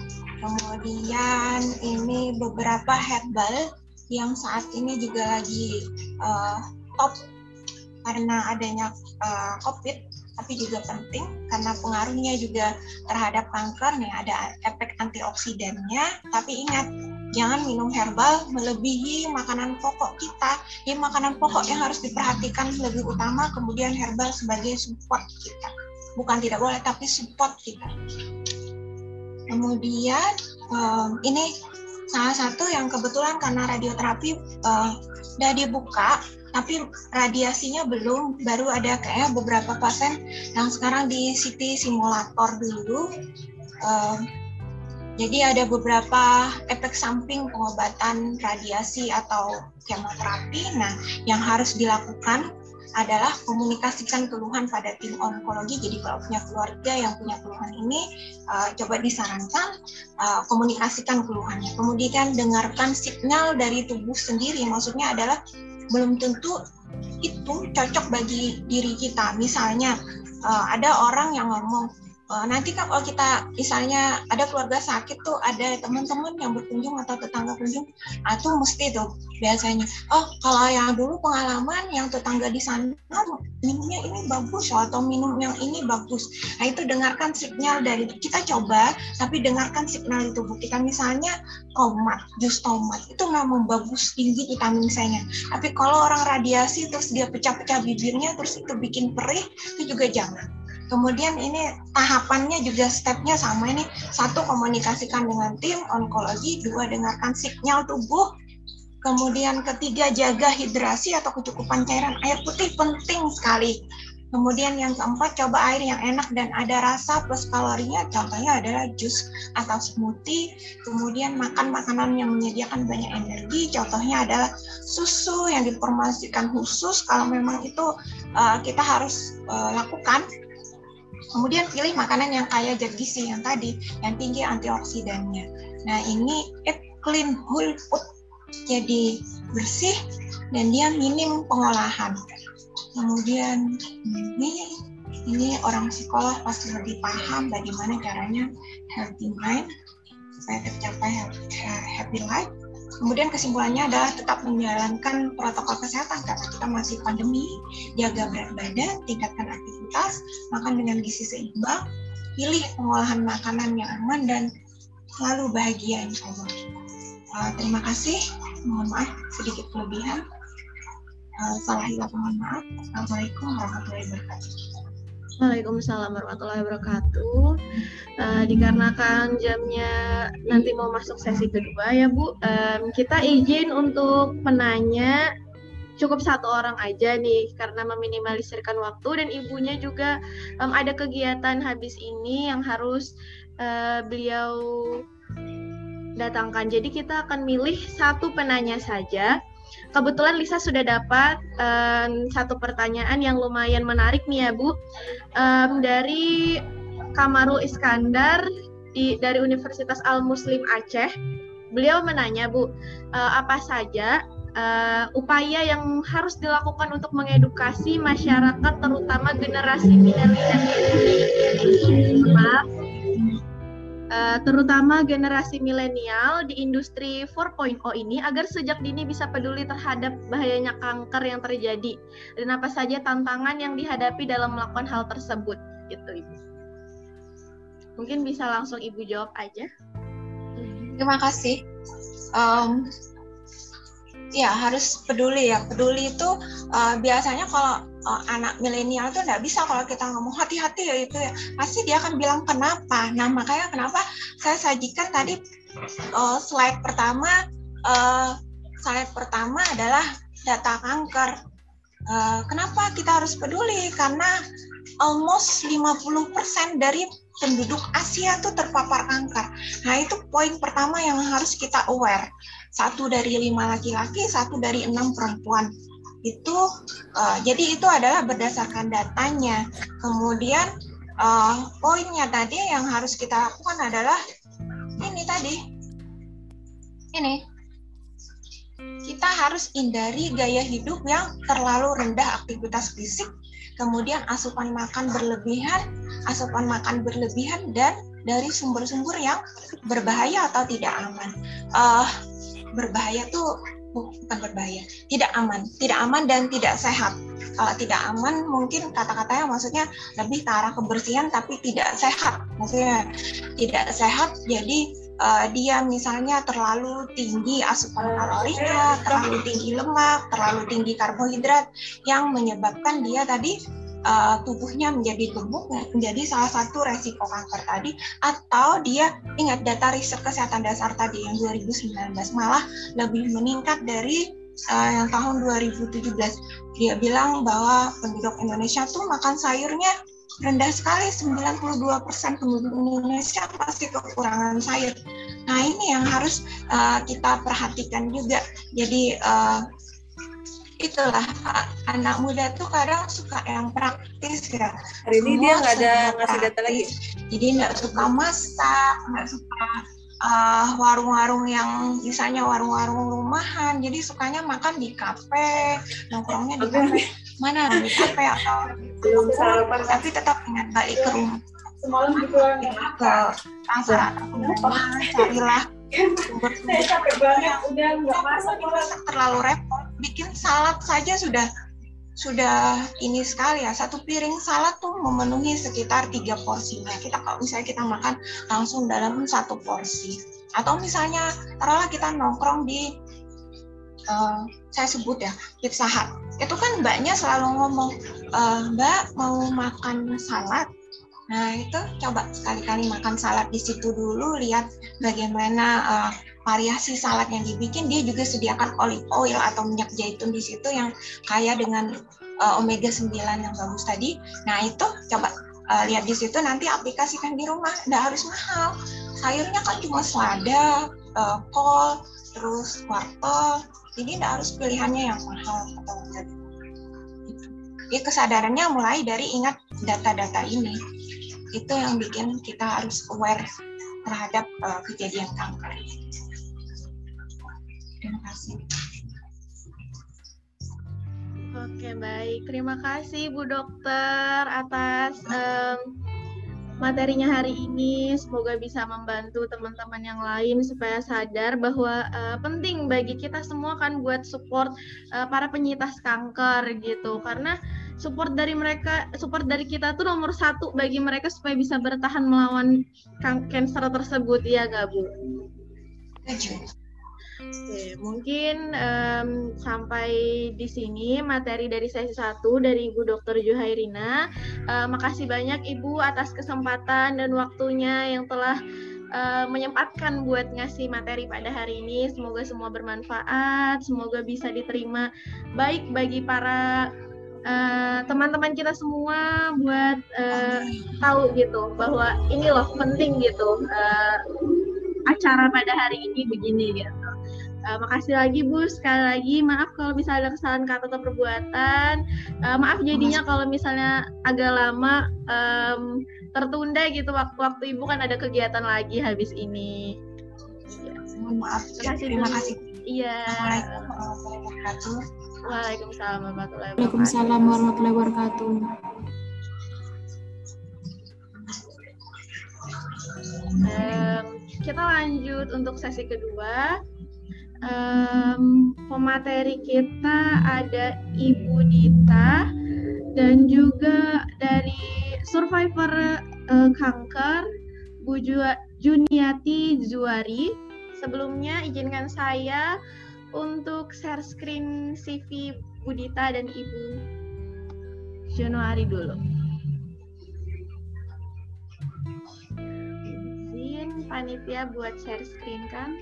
Kemudian ini beberapa herbal yang saat ini juga lagi uh, top karena adanya uh, COVID, tapi juga penting karena pengaruhnya juga terhadap kanker nih ada efek antioksidannya. Tapi ingat jangan minum herbal melebihi makanan pokok kita. Ini makanan pokok yang harus diperhatikan lebih utama, kemudian herbal sebagai support kita. Bukan tidak boleh, tapi support kita. Kemudian um, ini salah satu yang kebetulan karena radioterapi uh, udah dibuka tapi radiasinya belum. Baru ada kayak beberapa pasien yang sekarang di CT simulator dulu. Um, jadi ada beberapa efek samping pengobatan radiasi atau kemoterapi nah yang harus dilakukan adalah komunikasikan keluhan pada tim onkologi. Jadi kalau punya keluarga yang punya keluhan ini, uh, coba disarankan uh, komunikasikan keluhannya. Kemudian dengarkan signal dari tubuh sendiri. Maksudnya adalah belum tentu itu cocok bagi diri kita. Misalnya uh, ada orang yang ngomong uh, nanti kan kalau kita misalnya ada keluarga sakit tuh ada teman-teman yang berkunjung atau tetangga kunjung ah, tuh mesti tuh biasanya. Oh kalau yang dulu pengalaman yang tetangga di sana minumnya ini bagus atau minum yang ini bagus. Nah itu dengarkan signal dari kita coba tapi dengarkan signal itu kita. Misalnya tomat jus tomat itu memang bagus tinggi vitamin C-nya. Tapi kalau orang radiasi terus dia pecah-pecah bibirnya terus itu bikin perih itu juga jangan Kemudian ini tahapannya juga stepnya sama ini. Satu, komunikasikan dengan tim onkologi. Dua, dengarkan sinyal tubuh. Kemudian ketiga, jaga hidrasi atau kecukupan cairan air putih penting sekali. Kemudian yang keempat, coba air yang enak dan ada rasa plus kalorinya. Contohnya adalah jus atau smoothie. Kemudian makan makanan yang menyediakan banyak energi. Contohnya adalah susu yang diformasikan khusus. Kalau memang itu uh, kita harus uh, lakukan Kemudian pilih makanan yang kaya zat gizi yang tadi, yang tinggi antioksidannya. Nah ini eat clean whole food, jadi bersih dan dia minim pengolahan. Kemudian ini ini orang psikolog pasti lebih paham bagaimana caranya healthy mind supaya tercapai happy life Kemudian kesimpulannya adalah tetap menjalankan protokol kesehatan karena kita masih pandemi, jaga berat badan, tingkatkan aktivitas, makan dengan gizi seimbang, pilih pengolahan makanan yang aman dan selalu bahagia insya Allah. Uh, terima kasih. Mohon maaf sedikit kelebihan. Uh, salah hilang mohon maaf. Assalamualaikum warahmatullahi wabarakatuh. Waalaikumsalam warahmatullahi wabarakatuh. Uh, dikarenakan jamnya nanti mau masuk sesi kedua ya Bu, um, kita izin untuk penanya cukup satu orang aja nih karena meminimalisirkan waktu dan ibunya juga um, ada kegiatan habis ini yang harus uh, beliau datangkan. Jadi kita akan milih satu penanya saja. Kebetulan Lisa sudah dapat um, satu pertanyaan yang lumayan menarik nih ya Bu. Um, dari Kamarul Iskandar di, dari Universitas Al Muslim Aceh. Beliau menanya Bu, uh, apa saja uh, upaya yang harus dilakukan untuk mengedukasi masyarakat terutama generasi milenial uh, terutama generasi milenial di industri 4.0 ini agar sejak dini bisa peduli terhadap bahayanya kanker yang terjadi dan apa saja tantangan yang dihadapi dalam melakukan hal tersebut gitu ibu. Mungkin bisa langsung ibu jawab aja. Terima kasih. Um, ya harus peduli ya. Peduli itu uh, biasanya kalau uh, anak milenial tuh nggak bisa kalau kita ngomong hati-hati ya itu ya. Pasti dia akan bilang kenapa? Nah makanya kenapa saya sajikan tadi uh, slide pertama uh, slide pertama adalah data kanker. Uh, kenapa kita harus peduli? Karena almost 50% dari penduduk Asia tuh terpapar kanker. Nah itu poin pertama yang harus kita aware. Satu dari lima laki-laki, satu dari enam perempuan. Itu uh, jadi itu adalah berdasarkan datanya. Kemudian uh, poinnya tadi yang harus kita lakukan adalah ini tadi. Ini kita harus hindari gaya hidup yang terlalu rendah aktivitas fisik, kemudian asupan makan berlebihan, asupan makan berlebihan dan dari sumber-sumber yang berbahaya atau tidak aman. Uh, berbahaya tuh bukan berbahaya, tidak aman, tidak aman dan tidak sehat. Kalau tidak aman mungkin kata-katanya maksudnya lebih ke arah kebersihan tapi tidak sehat. Maksudnya tidak sehat jadi uh, dia misalnya terlalu tinggi asupan kalorinya, terlalu tinggi lemak, terlalu tinggi karbohidrat yang menyebabkan dia tadi uh, tubuhnya menjadi gemuk menjadi salah satu resiko kanker tadi atau dia ingat data riset kesehatan dasar tadi yang 2019 malah lebih meningkat dari uh, yang tahun 2017 dia bilang bahwa penduduk Indonesia tuh makan sayurnya rendah sekali 92% penduduk Indonesia pasti kekurangan sayur. Nah ini yang harus uh, kita perhatikan juga. Jadi uh, itulah anak muda tuh kadang suka yang praktis ya. Hari ini Semua dia nggak ada ngasih data lagi. Jadi nggak suka masak, nggak suka uh, warung-warung yang misalnya warung-warung rumahan. Jadi sukanya makan di kafe, nongkrongnya di kafe. Mana di kafe atau belum sarapan. Tapi tetap ingat balik ke rumah. Semalam gitu ke pasar carilah saya capek banget udah nggak masak terlalu repot bikin salad saja sudah sudah ini sekali ya. Satu piring salad tuh memenuhi sekitar tiga porsi. Nah kita kalau misalnya kita makan langsung dalam satu porsi. Atau misalnya taruhlah kita nongkrong di uh, saya sebut ya pizza hut. Itu kan mbaknya selalu ngomong e, mbak mau makan salad? Nah, itu coba sekali-kali makan salad di situ dulu, lihat bagaimana uh, variasi salad yang dibikin. Dia juga sediakan olive oil atau minyak zaitun di situ yang kaya dengan uh, omega 9 yang bagus tadi. Nah, itu coba uh, lihat di situ nanti aplikasikan di rumah. Nggak harus mahal. Sayurnya kan cuma selada, uh, kol, terus wortel. Jadi nggak harus pilihannya yang mahal atau enggak. Ya kesadarannya mulai dari ingat data-data ini itu yang bikin kita harus aware terhadap uh, kejadian kanker. Terima kasih. Oke baik, terima kasih Bu Dokter atas um, materinya hari ini. Semoga bisa membantu teman-teman yang lain supaya sadar bahwa uh, penting bagi kita semua kan buat support uh, para penyintas kanker gitu. Karena support dari mereka support dari kita tuh nomor satu bagi mereka supaya bisa bertahan melawan cancer tersebut ya gak bu? Oke, mungkin um, sampai di sini materi dari sesi satu dari Ibu Dr. Juhairina. Uh, makasih banyak Ibu atas kesempatan dan waktunya yang telah uh, menyempatkan buat ngasih materi pada hari ini. Semoga semua bermanfaat, semoga bisa diterima baik bagi para eh, teman-teman uh, kita semua buat uh, tahu gitu bahwa ini loh penting gitu uh, acara pada hari ini begini gitu. Uh, makasih lagi Bu, sekali lagi maaf kalau misalnya ada kesalahan kata atau perbuatan. Uh, maaf jadinya kalau misalnya agak lama um, tertunda gitu waktu-waktu Ibu kan ada kegiatan lagi habis ini. Ya. Mohon maaf. Terima kasih. Terima kasih. Iya. Waalaikumsalam warahmatullahi wabarakatuh. Waalaikumsalam warahmatullahi wabarakatuh. Um, kita lanjut untuk sesi kedua um, pemateri kita ada Ibu Dita dan juga dari survivor uh, kanker Bu Juniati Zuari. Sebelumnya izinkan saya untuk share screen CV Bu Dita dan Ibu Januari dulu. Izin panitia buat share screen kan?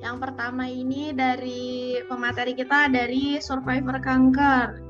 Yang pertama ini dari pemateri kita dari survivor kanker.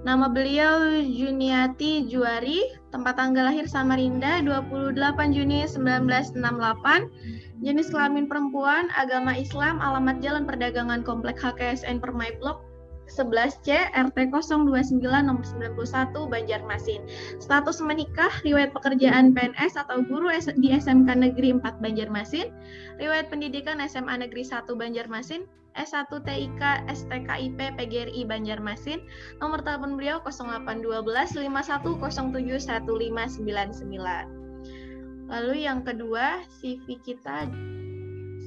Nama beliau Juniati Juari, tempat tanggal lahir Samarinda 28 Juni 1968, jenis kelamin perempuan, agama Islam, alamat Jalan Perdagangan Komplek HKSN Permai Blok 11C RT 029 nomor 91 Banjarmasin. Status menikah, riwayat pekerjaan PNS atau guru di SMK Negeri 4 Banjarmasin, riwayat pendidikan SMA Negeri 1 Banjarmasin, S1 TIK STKIP PGRI Banjarmasin, nomor telepon beliau 0812 5107 1599. Lalu yang kedua, CV kita,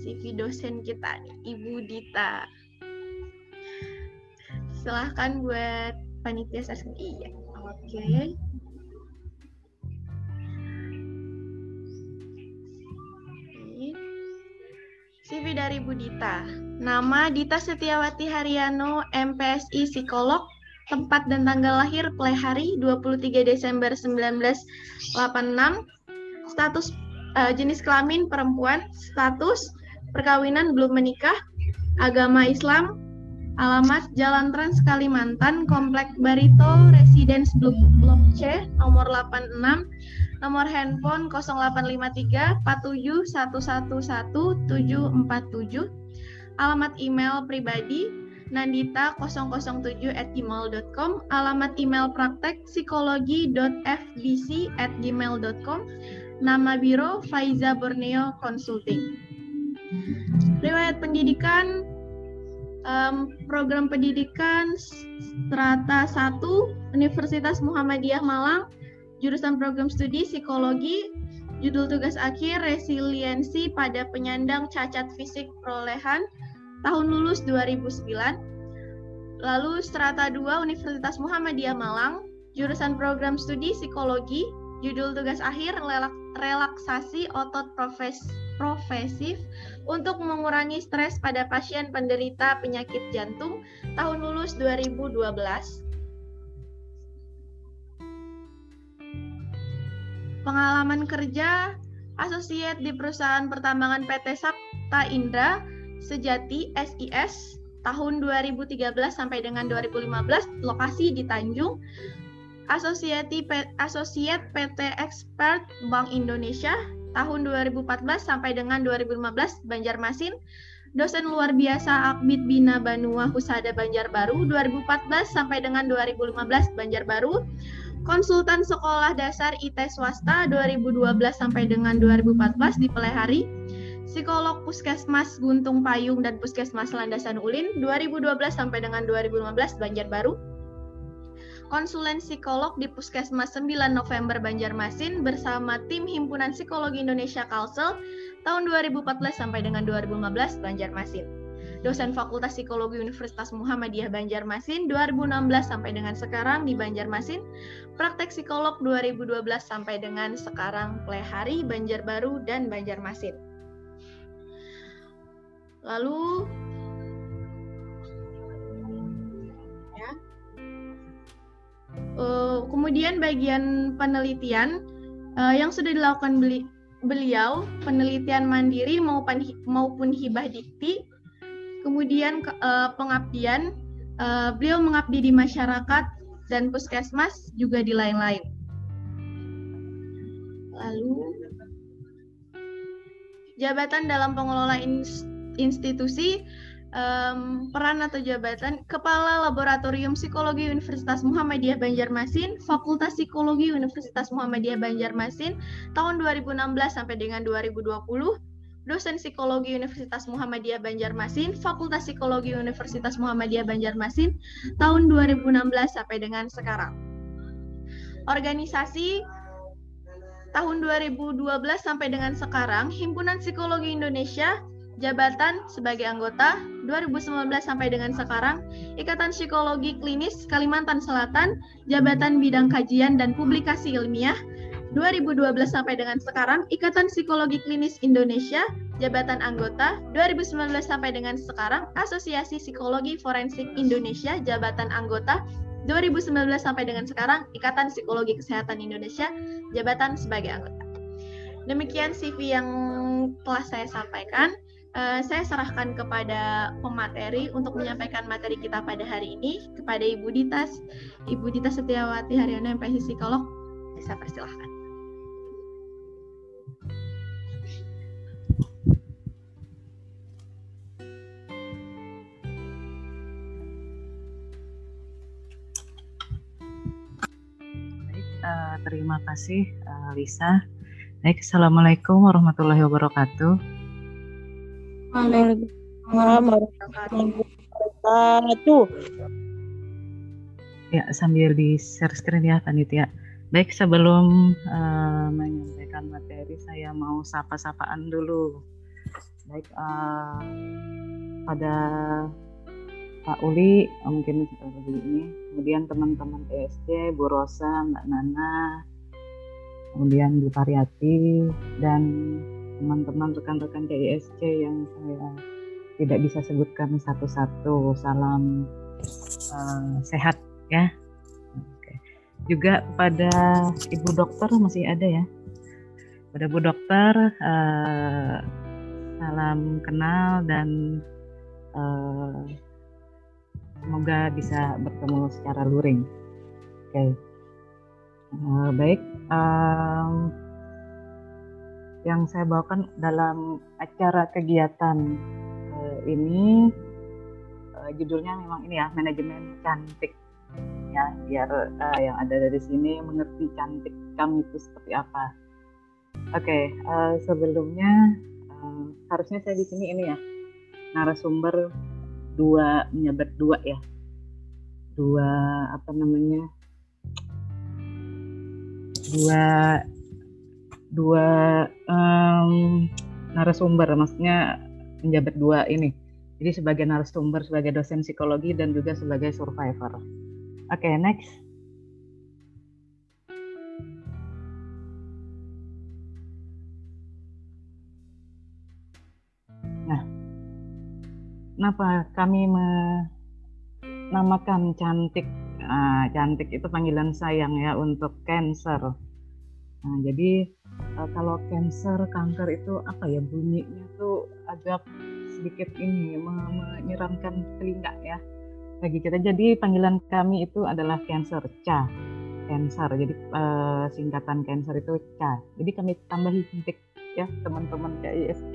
CV dosen kita, Ibu Dita silahkan buat panitia session iya oke. Okay. CV dari Budita. Nama Dita Setiawati Haryano, MPSI Psikolog, tempat dan tanggal lahir Plehari 23 Desember 1986, status uh, jenis kelamin perempuan, status perkawinan belum menikah, agama Islam, Alamat Jalan Trans Kalimantan, Komplek Barito, Residence Blok, Blok C, nomor 86, nomor handphone 0853 47 747, alamat email pribadi nandita 007 at gmail.com, alamat email praktek psikologi.fbc at gmail.com, nama biro Faiza Borneo Consulting. Riwayat pendidikan um, program pendidikan strata 1 Universitas Muhammadiyah Malang. Jurusan program studi psikologi. Judul tugas akhir resiliensi pada penyandang cacat fisik perolehan tahun lulus 2009 lalu strata 2 Universitas Muhammadiyah Malang. Jurusan program studi psikologi. Judul tugas akhir relaksasi otot profes profesif untuk mengurangi stres pada pasien penderita penyakit jantung tahun lulus 2012. Pengalaman kerja asosiat di perusahaan pertambangan PT Sapta Indra Sejati SIS tahun 2013 sampai dengan 2015 lokasi di Tanjung Asosiati Asosiat PT Expert Bank Indonesia tahun 2014 sampai dengan 2015 Banjarmasin, dosen luar biasa Akbid Bina Banua Husada Banjarbaru 2014 sampai dengan 2015 Banjarbaru, konsultan sekolah dasar IT swasta 2012 sampai dengan 2014 di Pelehari, psikolog Puskesmas Guntung Payung dan Puskesmas Landasan Ulin 2012 sampai dengan 2015 Banjarbaru, konsulen psikolog di Puskesmas 9 November Banjarmasin bersama tim Himpunan Psikologi Indonesia Kalsel tahun 2014 sampai dengan 2015 Banjarmasin. Dosen Fakultas Psikologi Universitas Muhammadiyah Banjarmasin 2016 sampai dengan sekarang di Banjarmasin, praktek psikolog 2012 sampai dengan sekarang Plehari, Banjarbaru, dan Banjarmasin. Lalu Uh, kemudian bagian penelitian uh, yang sudah dilakukan beli, beliau, penelitian mandiri maupun maupun hibah dikti. Kemudian uh, pengabdian, uh, beliau mengabdi di masyarakat dan puskesmas juga di lain-lain. Lalu jabatan dalam pengelola institusi um, peran atau jabatan Kepala Laboratorium Psikologi Universitas Muhammadiyah Banjarmasin, Fakultas Psikologi Universitas Muhammadiyah Banjarmasin tahun 2016 sampai dengan 2020, dosen Psikologi Universitas Muhammadiyah Banjarmasin, Fakultas Psikologi Universitas Muhammadiyah Banjarmasin tahun 2016 sampai dengan sekarang. Organisasi tahun 2012 sampai dengan sekarang, Himpunan Psikologi Indonesia jabatan sebagai anggota 2019 sampai dengan sekarang Ikatan Psikologi Klinis Kalimantan Selatan jabatan bidang kajian dan publikasi ilmiah 2012 sampai dengan sekarang Ikatan Psikologi Klinis Indonesia jabatan anggota 2019 sampai dengan sekarang Asosiasi Psikologi Forensik Indonesia jabatan anggota 2019 sampai dengan sekarang Ikatan Psikologi Kesehatan Indonesia jabatan sebagai anggota. Demikian CV yang telah saya sampaikan uh, saya serahkan kepada pemateri untuk menyampaikan materi kita pada hari ini kepada Ibu Ditas, Ibu Dita Setiawati Haryono MPH Psikolog. Bisa persilahkan. Uh, terima kasih uh, Lisa. Baik, Assalamualaikum warahmatullahi wabarakatuh. Waalaikumsalam warahmatullahi wabarakatuh. Ya, sambil di share screen ya, Panitia. Baik, sebelum uh, menyampaikan materi, saya mau sapa-sapaan dulu. Baik, uh, pada Pak Uli, mungkin lebih ini, kemudian teman-teman PSC, Bu Rosa, Mbak Nana, kemudian Bu Pariati, dan teman-teman rekan-rekan KISC yang saya tidak bisa sebutkan satu-satu. Salam uh, sehat ya. Oke. Juga pada ibu dokter masih ada ya. Pada ibu dokter uh, salam kenal dan uh, semoga bisa bertemu secara luring. Oke. Okay. Uh, baik. Um, yang saya bawakan dalam acara kegiatan uh, ini uh, judulnya memang ini ya manajemen cantik ya biar uh, yang ada dari sini mengerti cantik kamu itu seperti apa. Oke okay, uh, sebelumnya uh, harusnya saya di sini ini ya narasumber dua menyabat dua ya dua apa namanya dua dua um, narasumber, maksudnya menjabat dua ini. Jadi sebagai narasumber, sebagai dosen psikologi dan juga sebagai survivor. Oke, okay, next. Nah, kenapa kami menamakan cantik? Nah, cantik itu panggilan sayang ya untuk cancer. Nah, jadi uh, kalau cancer kanker itu apa ya bunyinya tuh agak sedikit ini menyeramkan telinga ya. Bagi kita jadi panggilan kami itu adalah cancer ca cancer. Jadi uh, singkatan cancer itu ca jadi kami tambahi cantik ya teman-teman KISC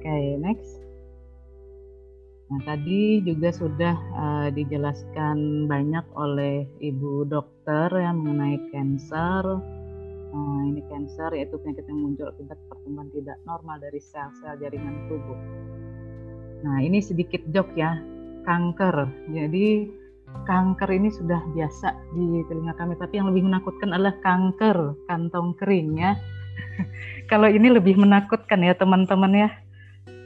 oke okay, next. Nah, tadi juga sudah uh, dijelaskan banyak oleh ibu dokter yang mengenai cancer, Nah, ini cancer yaitu penyakit yang muncul akibat pertumbuhan tidak normal dari sel-sel jaringan tubuh. Nah, ini sedikit jok ya, kanker. Jadi kanker ini sudah biasa di telinga kami, tapi yang lebih menakutkan adalah kanker kantong kering ya. kalau ini lebih menakutkan ya teman-teman ya.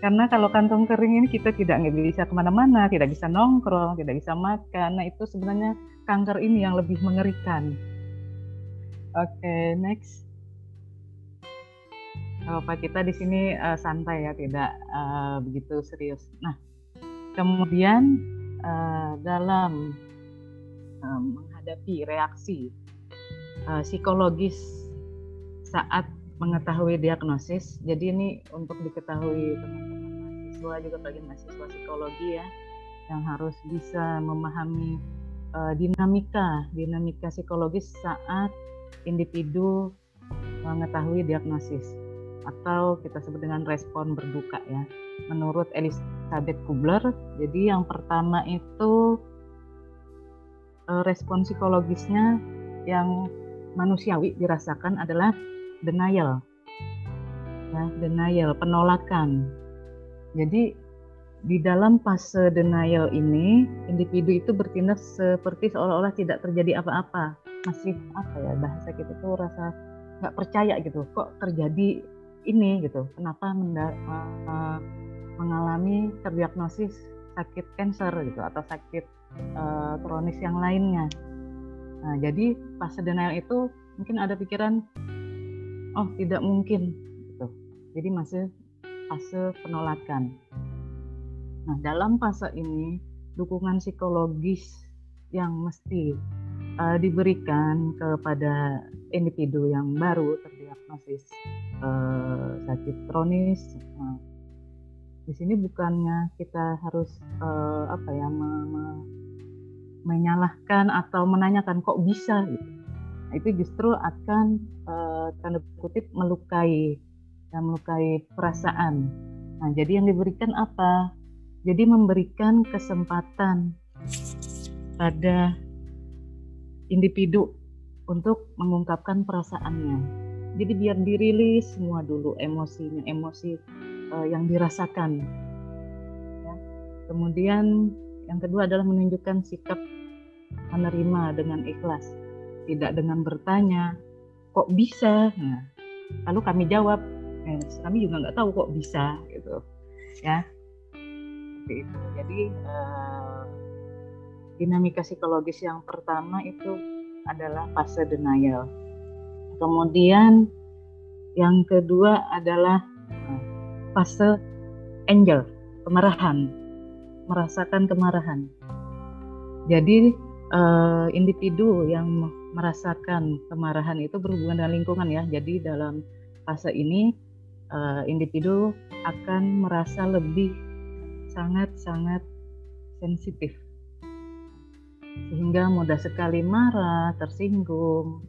Karena kalau kantong kering ini kita tidak bisa ke mana-mana, tidak bisa nongkrong, tidak bisa makan. Nah itu sebenarnya kanker ini yang lebih mengerikan. Oke, okay, next. Pak kita di sini uh, santai ya, tidak uh, begitu serius. Nah, kemudian uh, dalam uh, menghadapi reaksi uh, psikologis saat mengetahui diagnosis. Jadi ini untuk diketahui teman-teman mahasiswa juga bagi mahasiswa psikologi ya yang harus bisa memahami uh, dinamika dinamika psikologis saat individu mengetahui diagnosis atau kita sebut dengan respon berduka ya. Menurut Elizabeth Kubler, jadi yang pertama itu uh, respon psikologisnya yang manusiawi dirasakan adalah denial. Ya, denial, penolakan. Jadi di dalam fase denial ini, individu itu bertindak seperti seolah-olah tidak terjadi apa-apa. Masih apa ya bahasa kita tuh rasa nggak percaya gitu. Kok terjadi ini gitu? Kenapa uh, mengalami terdiagnosis sakit kanker gitu atau sakit uh, kronis yang lainnya. Nah, jadi fase denial itu mungkin ada pikiran oh tidak mungkin gitu. Jadi masih fase penolakan. Nah, dalam fase ini dukungan psikologis yang mesti uh, diberikan kepada individu yang baru terdiagnosis uh, sakit kronis. Nah, di sini bukannya kita harus uh, apa ya me, me, menyalahkan atau menanyakan kok bisa gitu itu justru akan uh, tanda kutip melukai dan melukai perasaan. Nah, jadi yang diberikan apa? Jadi memberikan kesempatan pada individu untuk mengungkapkan perasaannya. Jadi biar dirilis semua dulu emosinya, emosi uh, yang dirasakan. Ya. Kemudian yang kedua adalah menunjukkan sikap menerima dengan ikhlas tidak dengan bertanya kok bisa nah, lalu kami jawab eh, kami juga nggak tahu kok bisa gitu ya jadi eh, dinamika psikologis yang pertama itu adalah fase denial. Kemudian yang kedua adalah eh, fase angel kemarahan merasakan kemarahan. Jadi uh, individu yang merasakan kemarahan itu berhubungan dengan lingkungan ya. Jadi dalam fase ini uh, individu akan merasa lebih sangat-sangat sensitif sehingga mudah sekali marah, tersinggung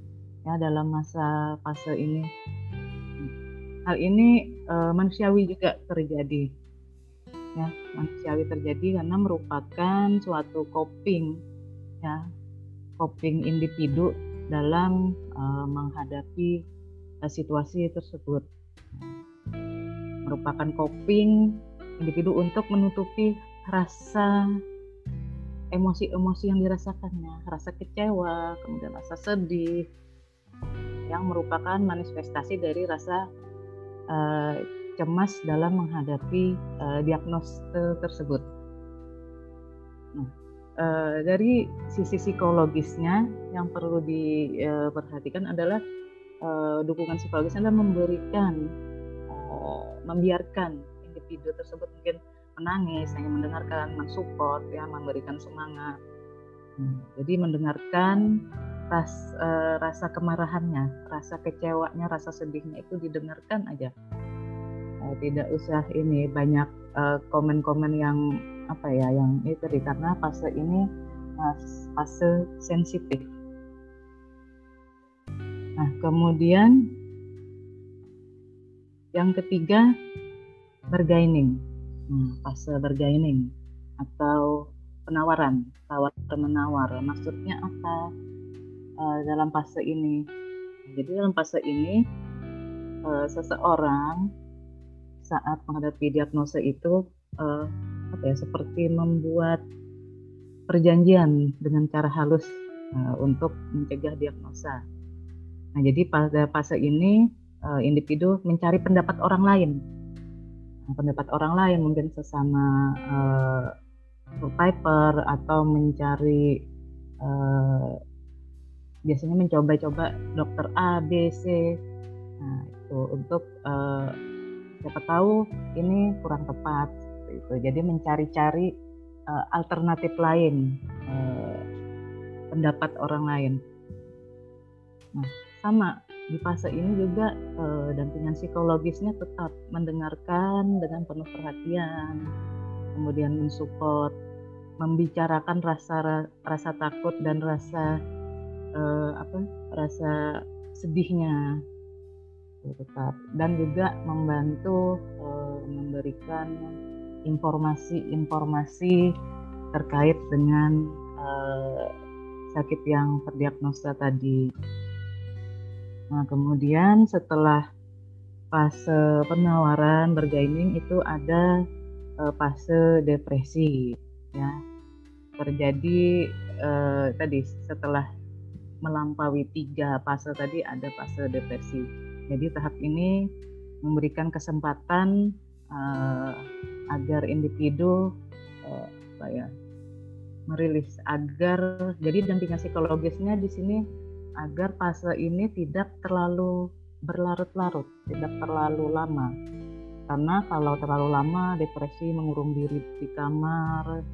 ya dalam masa fase ini. Hal ini uh, manusiawi juga terjadi. Ya, manusiawi terjadi karena merupakan suatu coping ya coping individu dalam uh, menghadapi uh, situasi tersebut. Merupakan coping individu untuk menutupi rasa emosi-emosi yang dirasakannya, rasa kecewa, kemudian rasa sedih, yang merupakan manifestasi dari rasa uh, cemas dalam menghadapi uh, diagnosis tersebut. Nah, uh, dari sisi psikologisnya yang perlu diperhatikan adalah uh, dukungan psikologisnya adalah memberikan uh, membiarkan individu tersebut mungkin menangis, hanya mendengarkan, mensupport, ya, memberikan semangat. Hmm, jadi mendengarkan ras, uh, rasa kemarahannya, rasa kecewanya, rasa sedihnya itu didengarkan aja. Uh, tidak usah ini banyak komen-komen uh, yang apa ya yang itu tadi karena fase ini fase sensitif. Nah, kemudian yang ketiga bergaining. Nah, fase bergaining atau penawaran, tawar menawar. Maksudnya apa uh, dalam fase ini? Jadi dalam fase ini uh, seseorang saat menghadapi diagnosa itu uh, apa ya seperti membuat perjanjian dengan cara halus uh, untuk mencegah diagnosa. Nah, jadi pada fase ini uh, individu mencari pendapat orang lain, pendapat orang lain mungkin sesama uh, survivor atau mencari uh, biasanya mencoba-coba dokter A, B, C. Nah, itu untuk uh, siapa tahu ini kurang tepat itu. Jadi mencari-cari uh, alternatif lain, uh, pendapat orang lain. Nah, sama di fase ini juga uh, dampingan psikologisnya tetap mendengarkan dengan penuh perhatian, kemudian mensupport, membicarakan rasa rasa takut dan rasa uh, apa rasa sedihnya tetap dan juga membantu uh, memberikan informasi-informasi terkait dengan uh, sakit yang terdiagnosa tadi. Nah, kemudian setelah fase penawaran bergaining itu ada uh, fase depresi ya. Terjadi uh, tadi setelah melampaui tiga fase tadi ada fase depresi. Jadi tahap ini memberikan kesempatan uh, agar individu uh, ya merilis agar jadi dampingan psikologisnya di sini agar fase ini tidak terlalu berlarut-larut, tidak terlalu lama. Karena kalau terlalu lama depresi mengurung diri di kamar,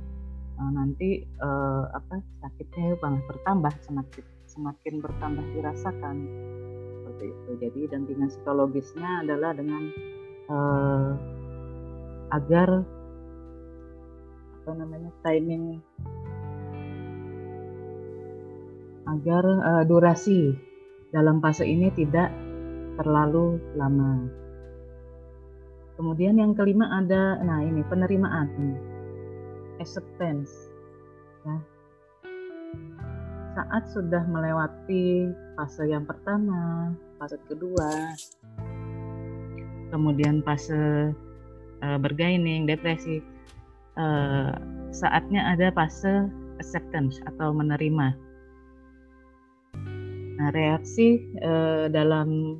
uh, nanti uh, apa sakitnya malah bertambah semakin semakin bertambah dirasakan seperti itu. Jadi dampingan psikologisnya adalah dengan uh, agar apa namanya timing agar uh, durasi dalam fase ini tidak terlalu lama. Kemudian yang kelima ada, nah ini penerimaan, acceptance. Ya, saat sudah melewati fase yang pertama, fase kedua, kemudian fase uh, bergaining, depresi, uh, saatnya ada fase acceptance atau menerima. Nah, reaksi uh, dalam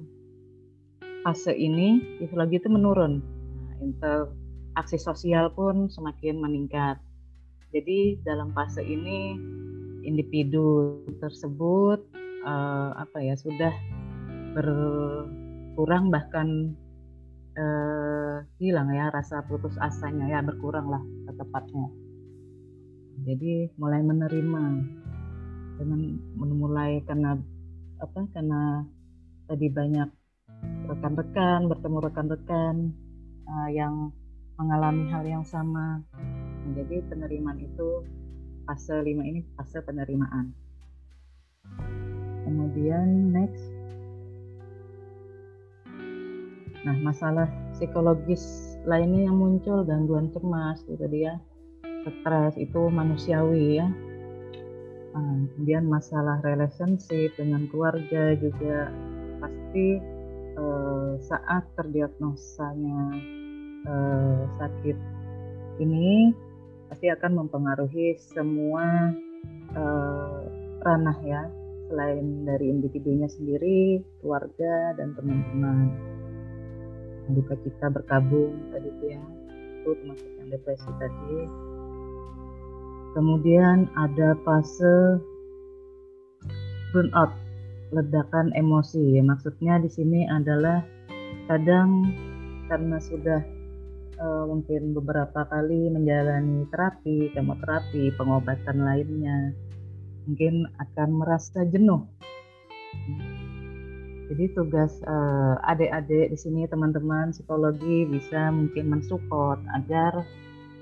fase ini lagi itu menurun. Nah, interaksi sosial pun semakin meningkat. Jadi dalam fase ini individu tersebut uh, apa ya sudah berkurang bahkan uh, hilang ya rasa putus asanya ya berkurang lah tepatnya jadi mulai menerima dengan memulai karena apa karena tadi banyak rekan-rekan bertemu rekan-rekan uh, yang mengalami hal yang sama nah, jadi penerimaan itu fase 5 ini fase penerimaan. Kemudian next. Nah, masalah psikologis lainnya yang muncul gangguan cemas itu tadi ya. Stres itu manusiawi ya. Nah, kemudian masalah relationship dengan keluarga juga pasti eh, saat terdiagnosanya eh, sakit ini pasti akan mempengaruhi semua uh, ranah ya selain dari individunya sendiri, keluarga dan teman-teman. Duka kita berkabung tadi itu ya, itu termasuk yang depresi tadi. Kemudian ada fase burnout, ledakan emosi. Maksudnya di sini adalah kadang karena sudah uh, mungkin beberapa kali menjalani terapi, kemoterapi, pengobatan lainnya, mungkin akan merasa jenuh. Jadi tugas uh, adik-adik di sini teman-teman psikologi bisa mungkin mensupport agar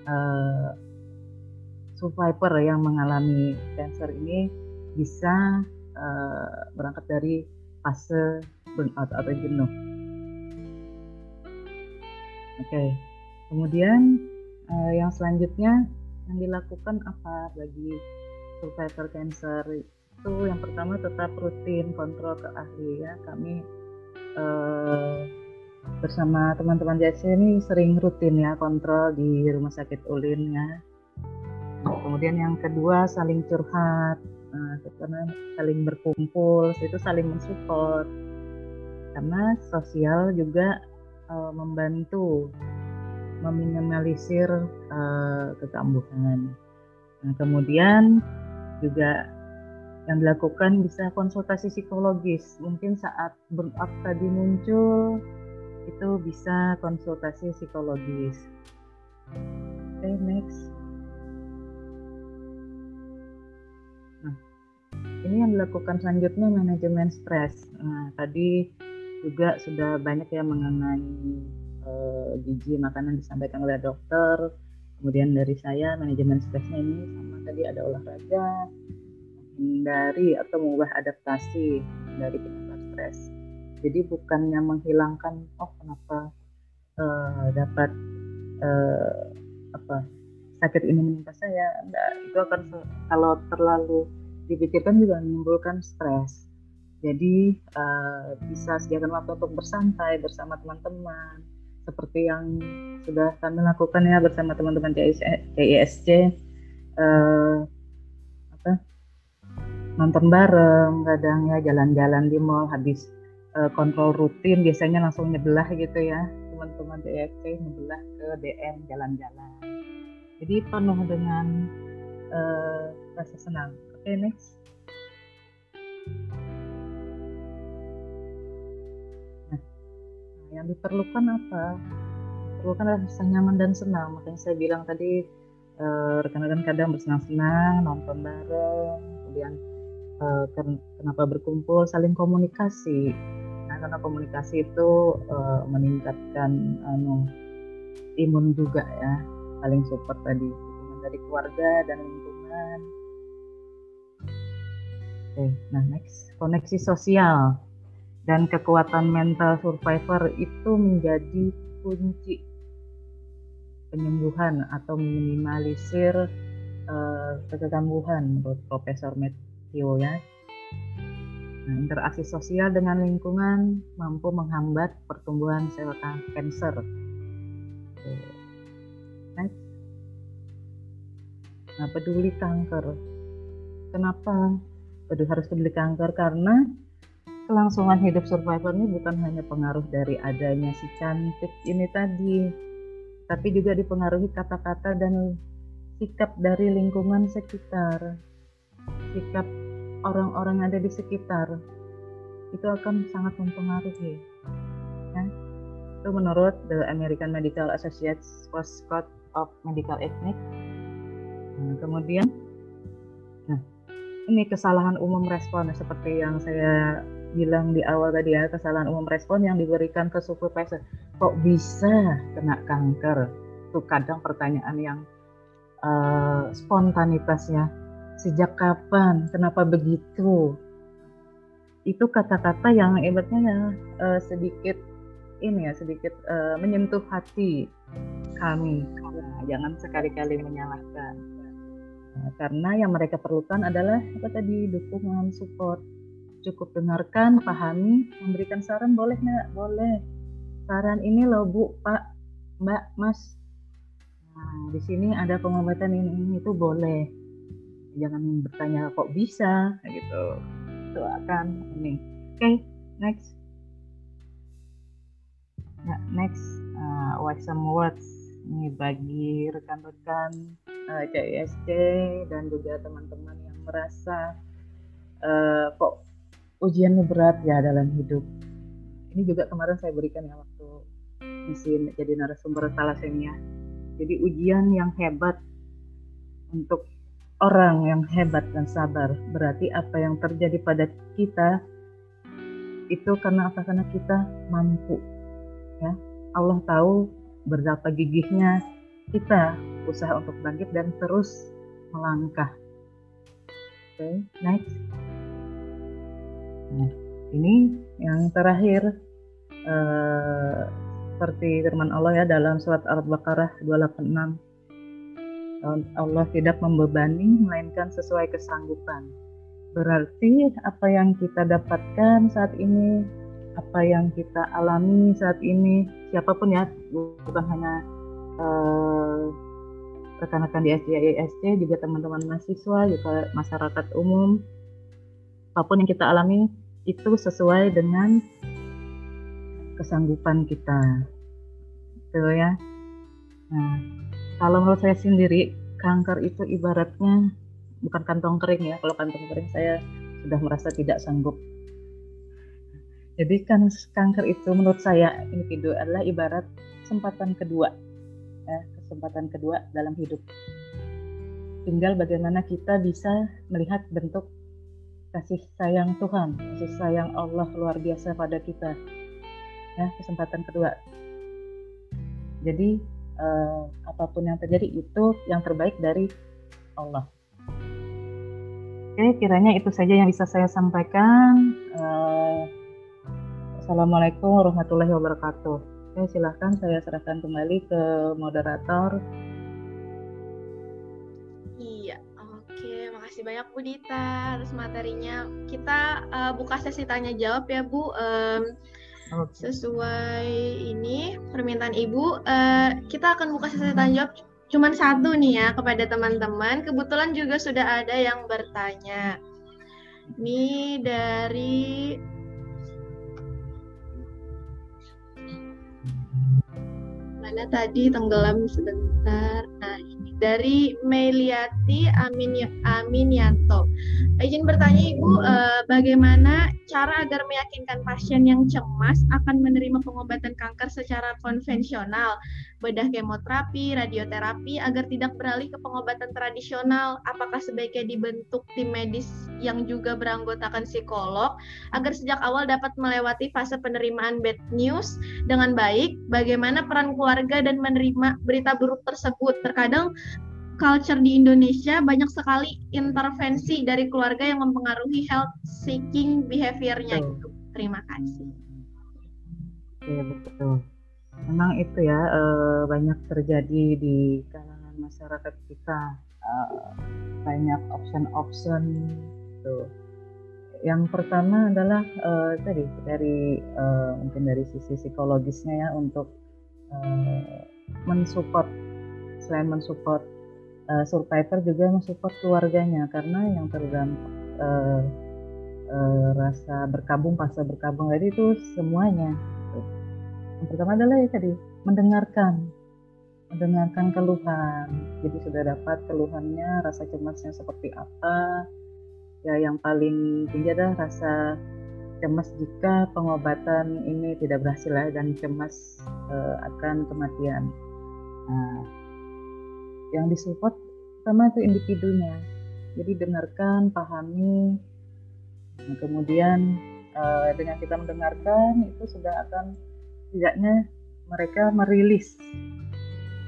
uh, survivor yang mengalami cancer ini bisa uh, berangkat dari fase burnout atau jenuh. Oke. Okay. Kemudian uh, yang selanjutnya yang dilakukan apa bagi survivor cancer itu yang pertama tetap rutin kontrol ke ahli ya kami uh, bersama teman-teman JC ini sering rutin ya kontrol di rumah sakit Ulin ya kemudian yang kedua saling curhat, nah, karena saling berkumpul, itu saling mensupport. Karena sosial juga uh, membantu meminimalisir uh, kekambuhan. Nah, kemudian juga yang dilakukan bisa konsultasi psikologis. Mungkin saat burnout tadi muncul, itu bisa konsultasi psikologis. Oke, okay, next. Ini yang dilakukan selanjutnya manajemen stres. Nah, tadi juga sudah banyak ya mengenai uh, gizi makanan disampaikan oleh dokter. Kemudian dari saya manajemen stresnya ini sama tadi ada olahraga, menghindari atau mengubah adaptasi dari penyebab stres. Jadi bukannya menghilangkan oh kenapa uh, dapat uh, apa sakit ini menimpa saya, enggak itu akan kalau terlalu dipikirkan juga menimbulkan stres. Jadi uh, bisa sediakan waktu untuk bersantai bersama teman-teman. Seperti yang sudah kami lakukan ya bersama teman-teman CISC uh, apa nonton bareng kadang ya jalan-jalan di mall habis uh, kontrol rutin biasanya langsung nyebelah gitu ya. Teman-teman CISC nyebelah ke DM jalan-jalan. Jadi penuh dengan uh, rasa senang okay, next yang diperlukan apa? Diperlukan adalah rasa nyaman dan senang. Makanya saya bilang tadi eh, rekan-rekan kadang bersenang-senang nonton bareng kemudian uh, kenapa berkumpul saling komunikasi. Nah karena komunikasi itu uh, meningkatkan anu imun juga ya saling support tadi. Hubungan dari keluarga dan lingkungan oke nah next koneksi sosial dan kekuatan mental survivor itu menjadi kunci penyembuhan atau minimalisir uh, kekambuhan menurut Profesor Matthew ya. Nah, interaksi sosial dengan lingkungan mampu menghambat pertumbuhan sel kanker. Next. Nah, peduli kanker. Kenapa? Peduli harus peduli kanker karena kelangsungan hidup survivor ini bukan hanya pengaruh dari adanya si cantik ini tadi, tapi juga dipengaruhi kata-kata dan sikap dari lingkungan sekitar, sikap orang-orang ada di sekitar, itu akan sangat mempengaruhi. Ya. Itu menurut the American Medical Associates Code of Medical Ethics. Nah, kemudian, nah ini kesalahan umum respon seperti yang saya bilang di awal tadi ya kesalahan umum respon yang diberikan ke supervisor. Kok bisa kena kanker? Itu kadang pertanyaan yang uh, spontanitasnya. Sejak kapan? Kenapa begitu? Itu kata-kata yang ibaratnya uh, sedikit ini ya sedikit uh, menyentuh hati kami. Nah, jangan sekali-kali menyalahkan karena yang mereka perlukan adalah apa tadi dukungan support cukup dengarkan, pahami, memberikan saran boleh nggak? Boleh. Saran ini loh Bu, Pak, Mbak, Mas. Nah, di sini ada pengobatan ini, ini itu boleh. Jangan bertanya kok bisa, gitu. Itu akan ini. Oke, okay, next. Nah, next, uh, some words ini bagi rekan-rekan uh, CISC dan juga teman-teman yang merasa uh, kok ujiannya berat ya dalam hidup. Ini juga kemarin saya berikan ya waktu di sini jadi narasumber talasemia. Jadi ujian yang hebat untuk orang yang hebat dan sabar. Berarti apa yang terjadi pada kita itu karena apa? Karena kita mampu. Ya, Allah tahu berapa gigihnya kita usaha untuk bangkit dan terus melangkah. Oke, okay, next. Nah, ini yang terakhir uh, seperti firman Allah ya dalam surat Al-Baqarah 286. Allah tidak membebani melainkan sesuai kesanggupan. Berarti apa yang kita dapatkan saat ini, apa yang kita alami saat ini, siapa pun ya, bukan hanya uh, rekan-rekan di SDISC, juga teman-teman mahasiswa, juga masyarakat umum, apa pun yang kita alami itu sesuai dengan kesanggupan kita. Gitu ya. Nah, kalau menurut saya sendiri, kanker itu ibaratnya bukan kantong kering ya. Kalau kantong kering saya sudah merasa tidak sanggup. Jadi kan kanker itu menurut saya individu adalah ibarat kesempatan kedua, ya, kesempatan kedua dalam hidup. Tinggal bagaimana kita bisa melihat bentuk kasih sayang Tuhan, kasih sayang Allah luar biasa pada kita. Ya, kesempatan kedua. Jadi eh, apa pun yang terjadi itu yang terbaik dari Allah. Oke, kiranya itu saja yang bisa saya sampaikan. Uh, Assalamualaikum warahmatullahi wabarakatuh. Oke, silahkan saya serahkan kembali ke moderator. Iya, oke. Makasih banyak Bu Dita atas materinya. Kita uh, buka sesi tanya jawab ya Bu. Um, okay. Sesuai ini permintaan Ibu, uh, kita akan buka sesi tanya jawab cuman satu nih ya kepada teman-teman. Kebetulan juga sudah ada yang bertanya. Ini dari mana tadi tenggelam sebentar. Nah, dari Meliati Amin Aminianto. Izin bertanya Ibu, eh, bagaimana cara agar meyakinkan pasien yang cemas akan menerima pengobatan kanker secara konvensional, bedah kemoterapi, radioterapi, agar tidak beralih ke pengobatan tradisional? Apakah sebaiknya dibentuk tim medis yang juga beranggotakan psikolog, agar sejak awal dapat melewati fase penerimaan bad news dengan baik? Bagaimana peran keluarga dan menerima berita buruk tersebut? Terkadang culture di Indonesia banyak sekali intervensi dari keluarga yang mempengaruhi health seeking behavior-nya gitu. Terima kasih. Iya betul. Memang itu ya eh, banyak terjadi di kalangan masyarakat kita eh, banyak option-option tuh. Yang pertama adalah uh, tadi dari uh, mungkin dari sisi psikologisnya ya untuk uh, mensupport selain mensupport uh, survivor juga mensupport keluarganya karena yang terdampak uh, uh, rasa berkabung pasca berkabung tadi itu semuanya. Yang pertama adalah ya tadi mendengarkan, mendengarkan keluhan. Jadi sudah dapat keluhannya, rasa cemasnya seperti apa. Ya yang paling tinggi adalah rasa cemas jika pengobatan ini tidak berhasil dan cemas uh, akan kematian. Nah, yang disupport pertama itu individunya. Jadi dengarkan pahami. Nah, kemudian uh, dengan kita mendengarkan itu sudah akan tidaknya mereka merilis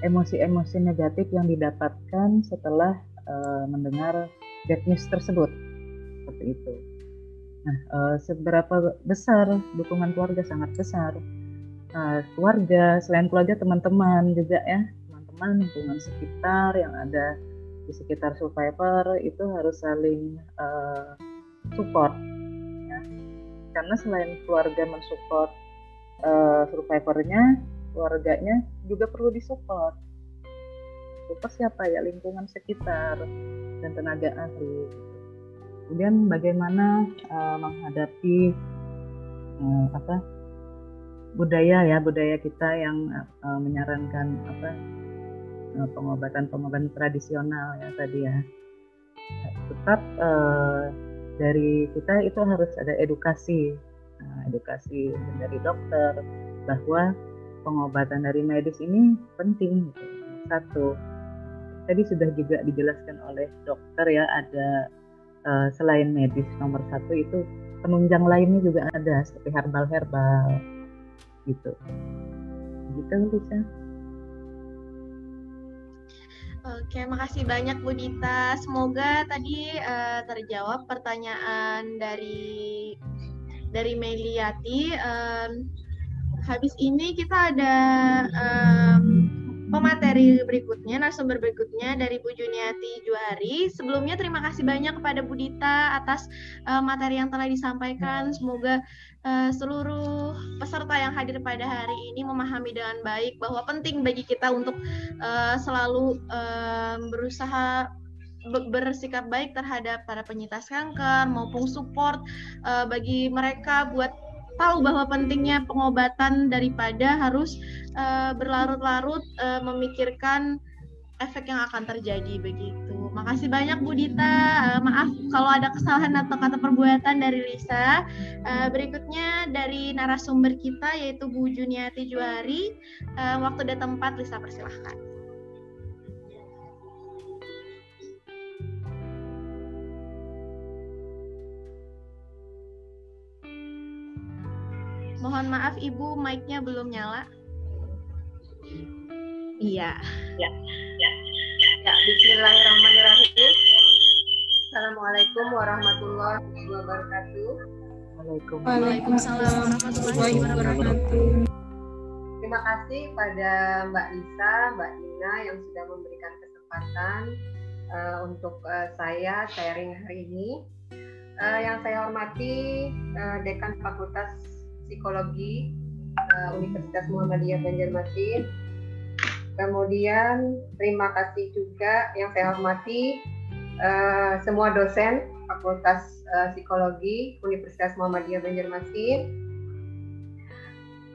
emosi-emosi negatif yang didapatkan setelah uh, mendengar bad news tersebut. Seperti itu. Nah, uh, seberapa besar dukungan keluarga? Sangat besar. Uh, keluarga, selain keluarga teman-teman juga ya, teman-teman lingkungan sekitar yang ada di sekitar survivor itu harus saling uh, support ya. karena selain keluarga mensupport uh, survivornya keluarganya juga perlu disupport support siapa ya lingkungan sekitar dan tenaga ahli kemudian bagaimana uh, menghadapi uh, apa budaya ya budaya kita yang uh, menyarankan apa pengobatan-pengobatan tradisional ya tadi ya. Tetap uh, dari kita itu harus ada edukasi. Nah, edukasi dari dokter bahwa pengobatan dari medis ini penting gitu. satu tadi sudah juga dijelaskan oleh dokter ya ada uh, selain medis nomor satu itu penunjang lainnya juga ada seperti herbal herbal gitu. Gitu bisa Oke, makasih banyak Bu Dita. Semoga tadi uh, terjawab pertanyaan dari dari Meliati. Um, habis ini kita ada um, pemateri berikutnya, narasumber berikutnya dari Bu Juniati Juari. Sebelumnya terima kasih banyak kepada Bu Dita atas uh, materi yang telah disampaikan. Semoga uh, seluruh peserta yang hadir pada hari ini memahami dengan baik bahwa penting bagi kita untuk uh, selalu uh, berusaha bersikap baik terhadap para penyintas kanker maupun support uh, bagi mereka buat tahu bahwa pentingnya pengobatan daripada harus uh, berlarut-larut uh, memikirkan efek yang akan terjadi begitu. Makasih banyak Bu Dita. Uh, maaf kalau ada kesalahan atau kata perbuatan dari Lisa. Uh, berikutnya dari narasumber kita yaitu Bu Juniati Juari. Uh, waktu dan tempat Lisa persilahkan. Mohon maaf Ibu, mic-nya belum nyala. Iya. Ya. Ya. ya. Bismillahirrahmanirrahim. Assalamualaikum warahmatullahi wabarakatuh. Waalaikumsalam warahmatullahi wabarakatuh. Terima kasih pada Mbak Lisa, Mbak Nina yang sudah memberikan kesempatan uh, untuk uh, saya sharing hari ini. Uh, yang saya hormati uh, Dekan Fakultas Psikologi uh, Universitas Muhammadiyah Banjarmasin. Kemudian terima kasih juga yang saya hormati uh, semua dosen Fakultas uh, Psikologi Universitas Muhammadiyah Banjarmasin.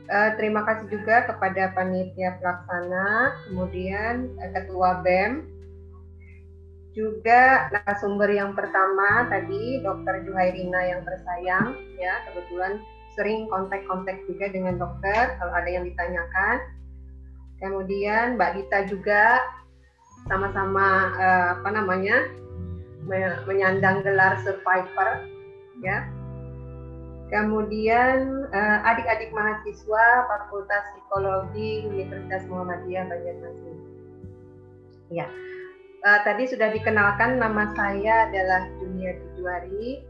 Uh, terima kasih juga kepada panitia pelaksana, kemudian uh, ketua BEM, juga narasumber yang pertama tadi Dr. Juhairina yang tersayang ya kebetulan sering kontak-kontak juga dengan dokter kalau ada yang ditanyakan. Kemudian Mbak Dita juga sama-sama uh, apa namanya menyandang gelar survivor ya. Kemudian uh, adik-adik mahasiswa Fakultas Psikologi Universitas Muhammadiyah Banjarmasin. Ya. Uh, tadi sudah dikenalkan nama saya adalah Junia Dijuari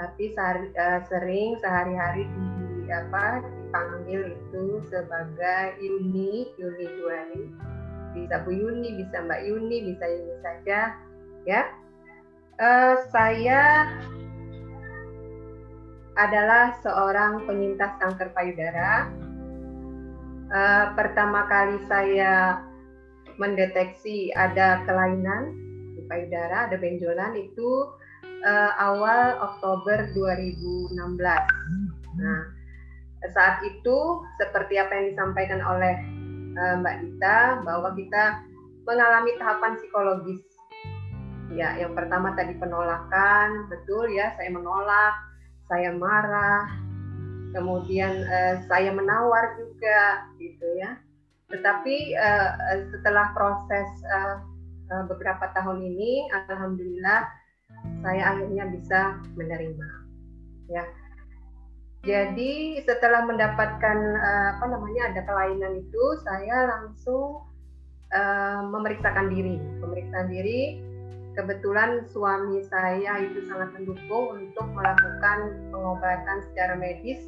tapi sehari, uh, sering sehari-hari di apa dipanggil itu sebagai Yuni Yuni Juari bisa Bu Yuni bisa Mbak Yuni bisa Yuni saja ya. Uh, saya adalah seorang penyintas kanker payudara. Uh, pertama kali saya mendeteksi ada kelainan di payudara ada benjolan itu uh, awal Oktober 2016. Nah, saat itu seperti apa yang disampaikan oleh uh, Mbak Dita bahwa kita mengalami tahapan psikologis. Ya, yang pertama tadi penolakan, betul ya, saya menolak, saya marah, kemudian uh, saya menawar juga, gitu ya. Tetapi uh, setelah proses uh, beberapa tahun ini, alhamdulillah saya akhirnya bisa menerima ya. Jadi setelah mendapatkan uh, apa namanya ada kelainan itu saya langsung uh, memeriksakan diri. Pemeriksaan diri kebetulan suami saya itu sangat mendukung untuk melakukan pengobatan secara medis.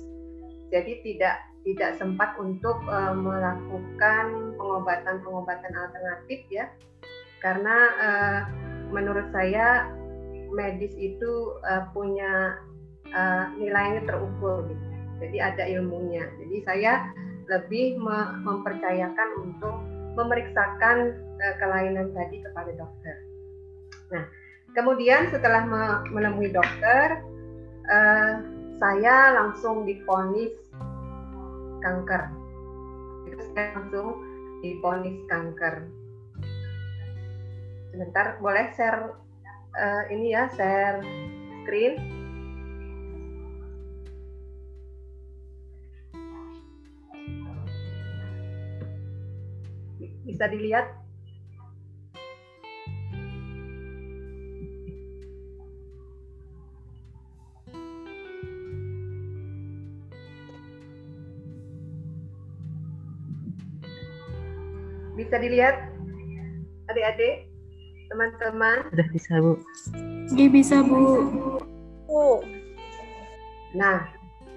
Jadi tidak tidak sempat untuk uh, melakukan pengobatan-pengobatan alternatif ya. Karena uh, menurut saya medis itu uh, punya uh, nilainya terukur gitu. Jadi ada ilmunya. Jadi saya lebih me mempercayakan untuk memeriksakan uh, kelainan tadi kepada dokter. Nah, kemudian setelah me menemui dokter, uh, saya langsung diponis kanker. Itu saya langsung diponis kanker. Sebentar, boleh share uh, ini ya share screen. Bisa dilihat Bisa dilihat adik-adik? Teman-teman? Sudah bisa, Bu. Oke, bisa, Bu. Bu. Nah,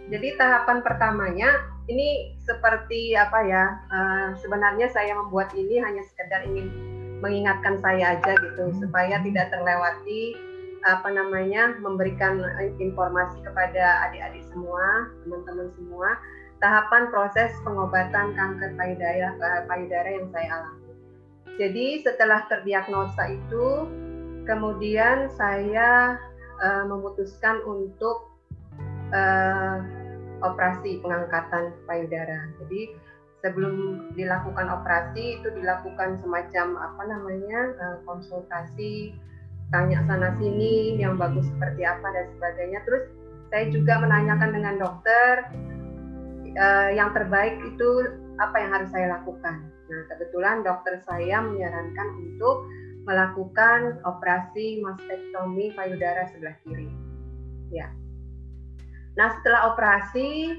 Jadi tahapan pertamanya ini seperti apa ya? Uh, sebenarnya saya membuat ini hanya sekedar ingin mengingatkan saya aja gitu supaya tidak terlewati apa namanya memberikan informasi kepada adik-adik semua, teman-teman semua tahapan proses pengobatan kanker payudara eh, payudara yang saya alami. Jadi setelah terdiagnosa itu kemudian saya uh, memutuskan untuk uh, operasi pengangkatan payudara. Jadi sebelum dilakukan operasi itu dilakukan semacam apa namanya uh, konsultasi, tanya sana sini yang bagus seperti apa dan sebagainya. Terus saya juga menanyakan dengan dokter uh, yang terbaik itu apa yang harus saya lakukan. Nah kebetulan dokter saya menyarankan untuk melakukan operasi mastektomi payudara sebelah kiri. Ya. Nah, setelah operasi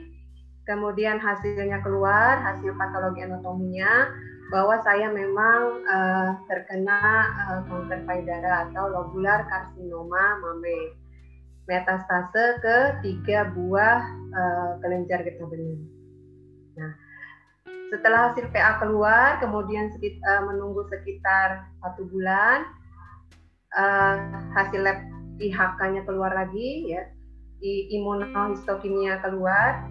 kemudian hasilnya keluar, hasil patologi anatominya bahwa saya memang uh, terkena uh, kanker payudara atau lobular karsinoma mame metastase ke tiga buah uh, kelenjar getah bening. Nah, setelah hasil PA keluar, kemudian uh, menunggu sekitar satu bulan, uh, hasil lab IHK-nya keluar lagi, ya, imunohistokimia keluar.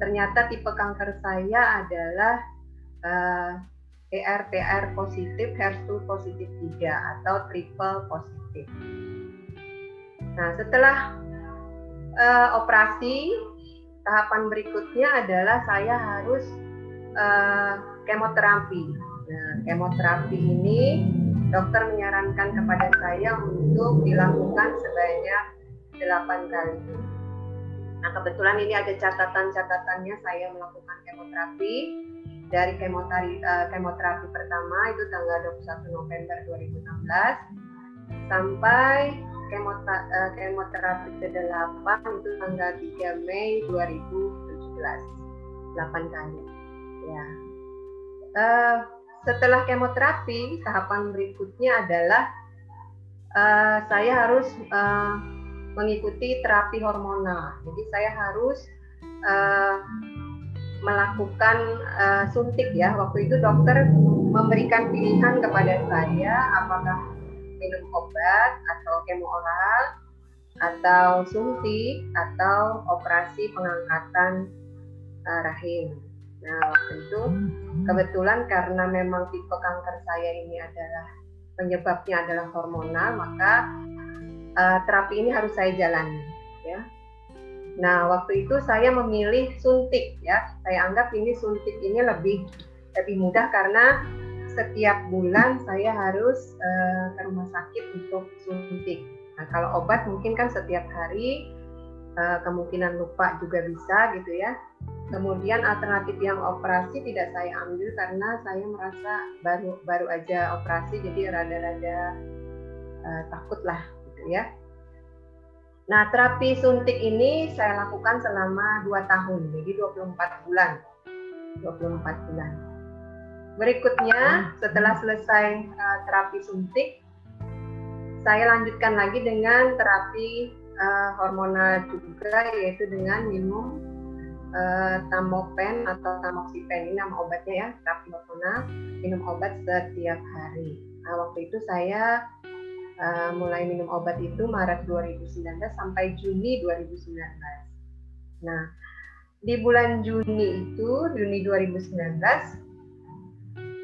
Ternyata tipe kanker saya adalah uh, ERPR positif, HER2 positif 3 atau triple positif. Nah, setelah uh, operasi, tahapan berikutnya adalah saya harus uh, kemoterapi. Nah, kemoterapi ini dokter menyarankan kepada saya untuk dilakukan sebanyak 8 kali. Nah, kebetulan ini ada catatan-catatannya saya melakukan kemoterapi dari kemoterapi, uh, kemoterapi pertama itu tanggal 21 November 2016 sampai kemota, uh, kemoterapi ke-8 itu tanggal 3 Mei 2017. 8 kali ya uh, setelah kemoterapi tahapan berikutnya adalah uh, saya harus uh, mengikuti terapi hormonal. Jadi saya harus uh, melakukan uh, suntik ya. Waktu itu dokter memberikan pilihan kepada saya apakah minum obat atau kemo oral atau suntik atau operasi pengangkatan uh, rahim Nah, waktu itu kebetulan karena memang tipe kanker saya ini adalah penyebabnya adalah hormonal, maka uh, terapi ini harus saya jalani, ya. Nah, waktu itu saya memilih suntik, ya. Saya anggap ini suntik ini lebih lebih mudah karena setiap bulan saya harus uh, ke rumah sakit untuk suntik. Nah, kalau obat mungkin kan setiap hari uh, kemungkinan lupa juga bisa gitu ya. Kemudian alternatif yang operasi tidak saya ambil karena saya merasa baru baru aja operasi jadi rada-rada uh, takut lah gitu ya. Nah terapi suntik ini saya lakukan selama 2 tahun jadi 24 bulan. 24 bulan. Berikutnya setelah selesai uh, terapi suntik saya lanjutkan lagi dengan terapi uh, hormonal juga yaitu dengan minum uh, tamopen atau tamoxifen ini nama obatnya ya terapi hormonal minum obat setiap hari. Nah waktu itu saya uh, mulai minum obat itu Maret 2019 sampai Juni 2019. Nah di bulan Juni itu Juni 2019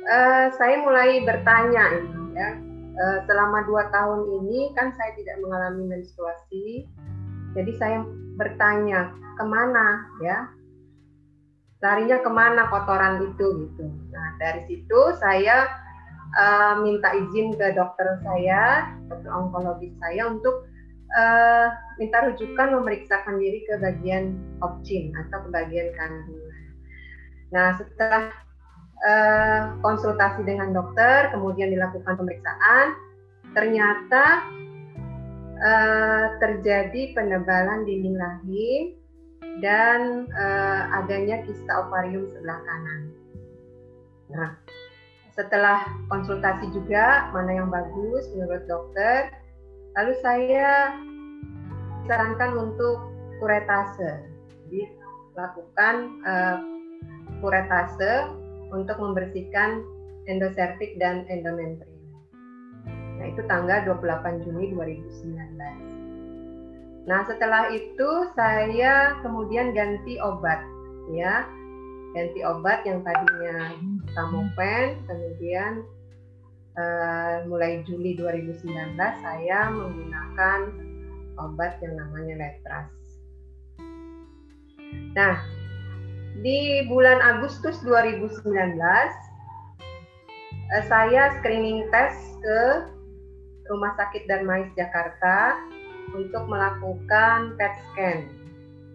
uh, saya mulai bertanya ini ya. Selama dua tahun ini kan saya tidak mengalami menstruasi. Jadi saya bertanya ke mana? ya larinya ke mana kotoran itu gitu. Nah dari situ saya uh, minta izin ke dokter saya, dokter onkologis saya untuk uh, minta rujukan memeriksakan diri ke bagian opcin atau ke bagian kandungan. Nah setelah uh, konsultasi dengan dokter, kemudian dilakukan pemeriksaan, ternyata uh, terjadi penebalan dinding rahim dan uh, adanya kista ovarium sebelah kanan. Nah, setelah konsultasi juga mana yang bagus menurut dokter, lalu saya sarankan untuk kuretase. Jadi lakukan uh, kuretase untuk membersihkan endoservik dan endometrium. Nah, itu tanggal 28 Juni 2019. Nah, setelah itu saya kemudian ganti obat ya. Ganti obat yang tadinya tamopen, kemudian uh, mulai Juli 2019 saya menggunakan obat yang namanya Letras. Nah, di bulan Agustus 2019 eh, saya screening test ke Rumah Sakit Darmais Jakarta untuk melakukan PET scan.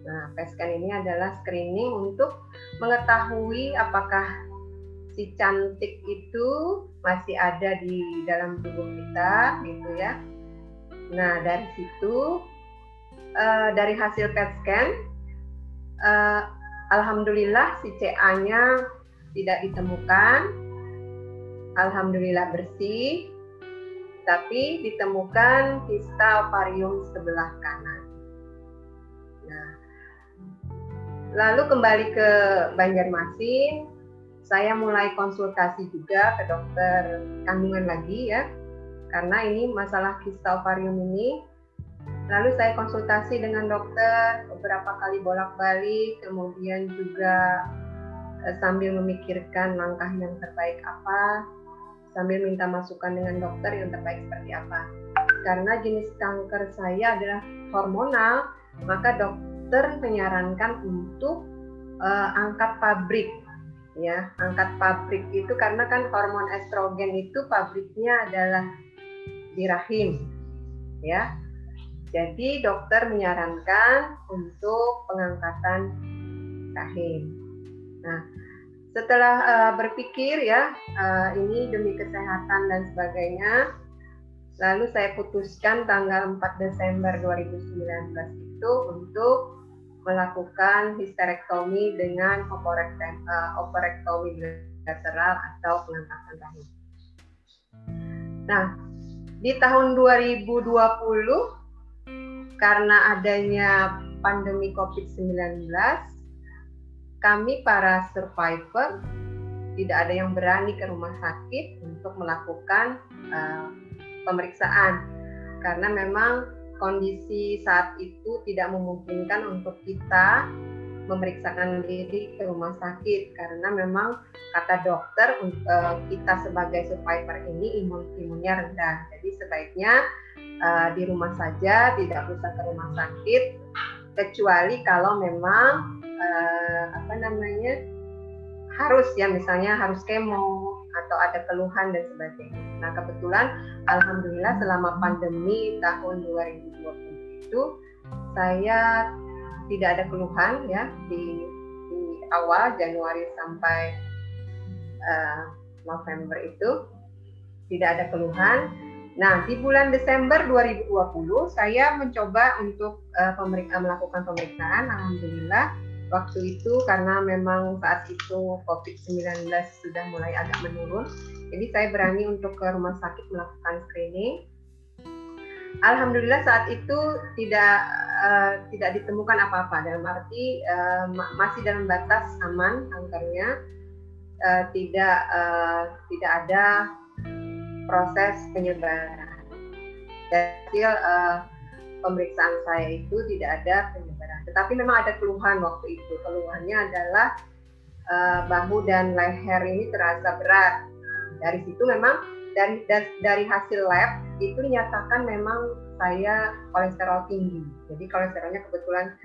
Nah, PET scan ini adalah screening untuk mengetahui apakah si cantik itu masih ada di dalam tubuh kita, gitu ya. Nah, dari situ, uh, dari hasil PET scan, uh, Alhamdulillah si CA-nya tidak ditemukan. Alhamdulillah bersih. Tapi ditemukan kista ovarium sebelah kanan. Nah, lalu kembali ke Banjarmasin, saya mulai konsultasi juga ke dokter kandungan lagi ya. Karena ini masalah kista ovarium ini Lalu saya konsultasi dengan dokter beberapa kali bolak-balik, kemudian juga eh, sambil memikirkan langkah yang terbaik apa, sambil minta masukan dengan dokter yang terbaik seperti apa. Karena jenis kanker saya adalah hormonal, maka dokter menyarankan untuk uh, angkat pabrik ya angkat pabrik itu karena kan hormon estrogen itu pabriknya adalah di rahim ya jadi dokter menyarankan untuk pengangkatan rahim. Nah, setelah uh, berpikir ya uh, ini demi kesehatan dan sebagainya, lalu saya putuskan tanggal 4 Desember 2019 itu untuk melakukan histerektomi dengan operektomi uh, bilateral atau pengangkatan rahim. Nah, di tahun 2020 karena adanya pandemi COVID-19, kami para survivor tidak ada yang berani ke rumah sakit untuk melakukan uh, pemeriksaan. Karena memang kondisi saat itu tidak memungkinkan untuk kita memeriksakan diri ke rumah sakit. Karena memang kata dokter uh, kita sebagai survivor ini imun imunnya rendah. Jadi sebaiknya uh, di rumah saja, tidak usah ke rumah sakit, kecuali kalau memang uh, apa namanya harus ya misalnya harus kemo atau ada keluhan dan sebagainya. Nah kebetulan alhamdulillah selama pandemi tahun 2020 itu saya tidak ada keluhan ya di, di awal Januari sampai uh, November itu tidak ada keluhan Nah, di bulan Desember 2020 saya mencoba untuk uh, pemeriksa, melakukan pemeriksaan. Alhamdulillah waktu itu karena memang saat itu COVID-19 sudah mulai agak menurun. Jadi saya berani untuk ke rumah sakit melakukan screening. Alhamdulillah saat itu tidak uh, tidak ditemukan apa-apa dalam arti uh, masih dalam batas aman kankernya, uh, tidak uh, tidak ada proses penyebaran. Hasil uh, pemeriksaan saya itu tidak ada penyebaran. Tetapi memang ada keluhan waktu itu. Keluhannya adalah uh, bahu dan leher ini terasa berat. Dari situ memang dari dari hasil lab itu dinyatakan memang saya kolesterol tinggi. Jadi kolesterolnya kebetulan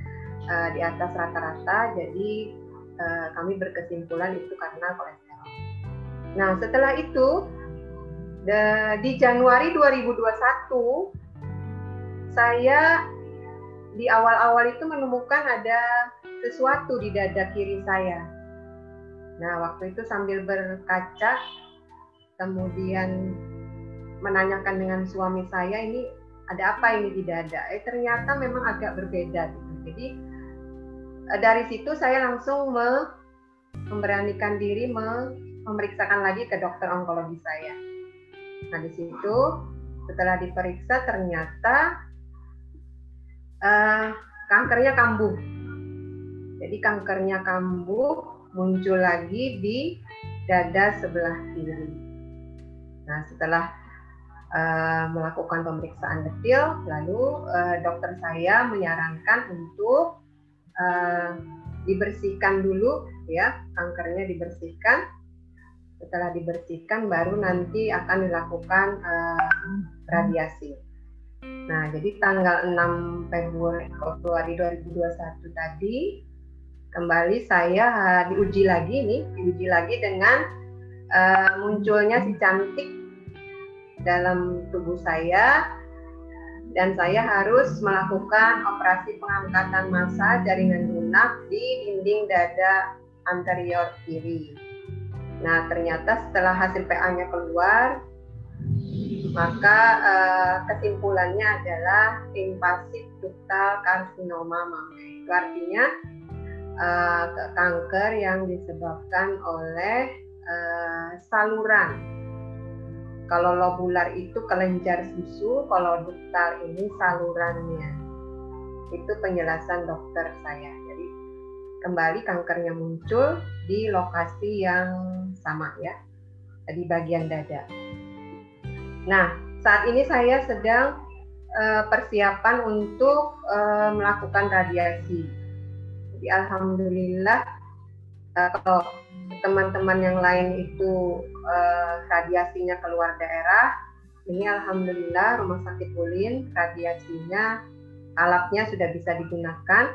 uh, di atas rata-rata. Jadi uh, kami berkesimpulan itu karena kolesterol. Nah setelah itu di Januari 2021 saya di awal-awal itu menemukan ada sesuatu di dada kiri saya. Nah, waktu itu sambil berkaca kemudian menanyakan dengan suami saya ini ada apa ini di dada. Eh ternyata memang agak berbeda gitu. Jadi eh, dari situ saya langsung me memberanikan diri memeriksakan lagi ke dokter onkologi saya Nah di situ setelah diperiksa ternyata uh, kankernya kambuh. Jadi kankernya kambuh muncul lagi di dada sebelah kiri. Nah, setelah uh, melakukan pemeriksaan detail, lalu uh, dokter saya menyarankan untuk uh, dibersihkan dulu ya, kankernya dibersihkan. Setelah dibersihkan baru nanti akan dilakukan uh, radiasi. Nah, jadi tanggal 6 Februari 2021 tadi kembali saya diuji lagi nih, diuji lagi dengan uh, munculnya si cantik dalam tubuh saya dan saya harus melakukan operasi pengangkatan massa jaringan lunak di dinding dada anterior kiri. Nah, ternyata setelah hasil PA-nya keluar, maka uh, kesimpulannya adalah invasif ductal karsinoma mama. Itu artinya uh, kanker yang disebabkan oleh uh, saluran. Kalau lobular itu kelenjar susu, kalau duktal ini salurannya. Itu penjelasan dokter saya. Jadi kembali kankernya muncul di lokasi yang sama ya, di bagian dada. Nah, saat ini saya sedang uh, persiapan untuk uh, melakukan radiasi jadi alhamdulillah uh, kalau teman-teman yang lain itu uh, radiasinya keluar daerah, ini alhamdulillah Rumah Sakit Ulin radiasinya alatnya sudah bisa digunakan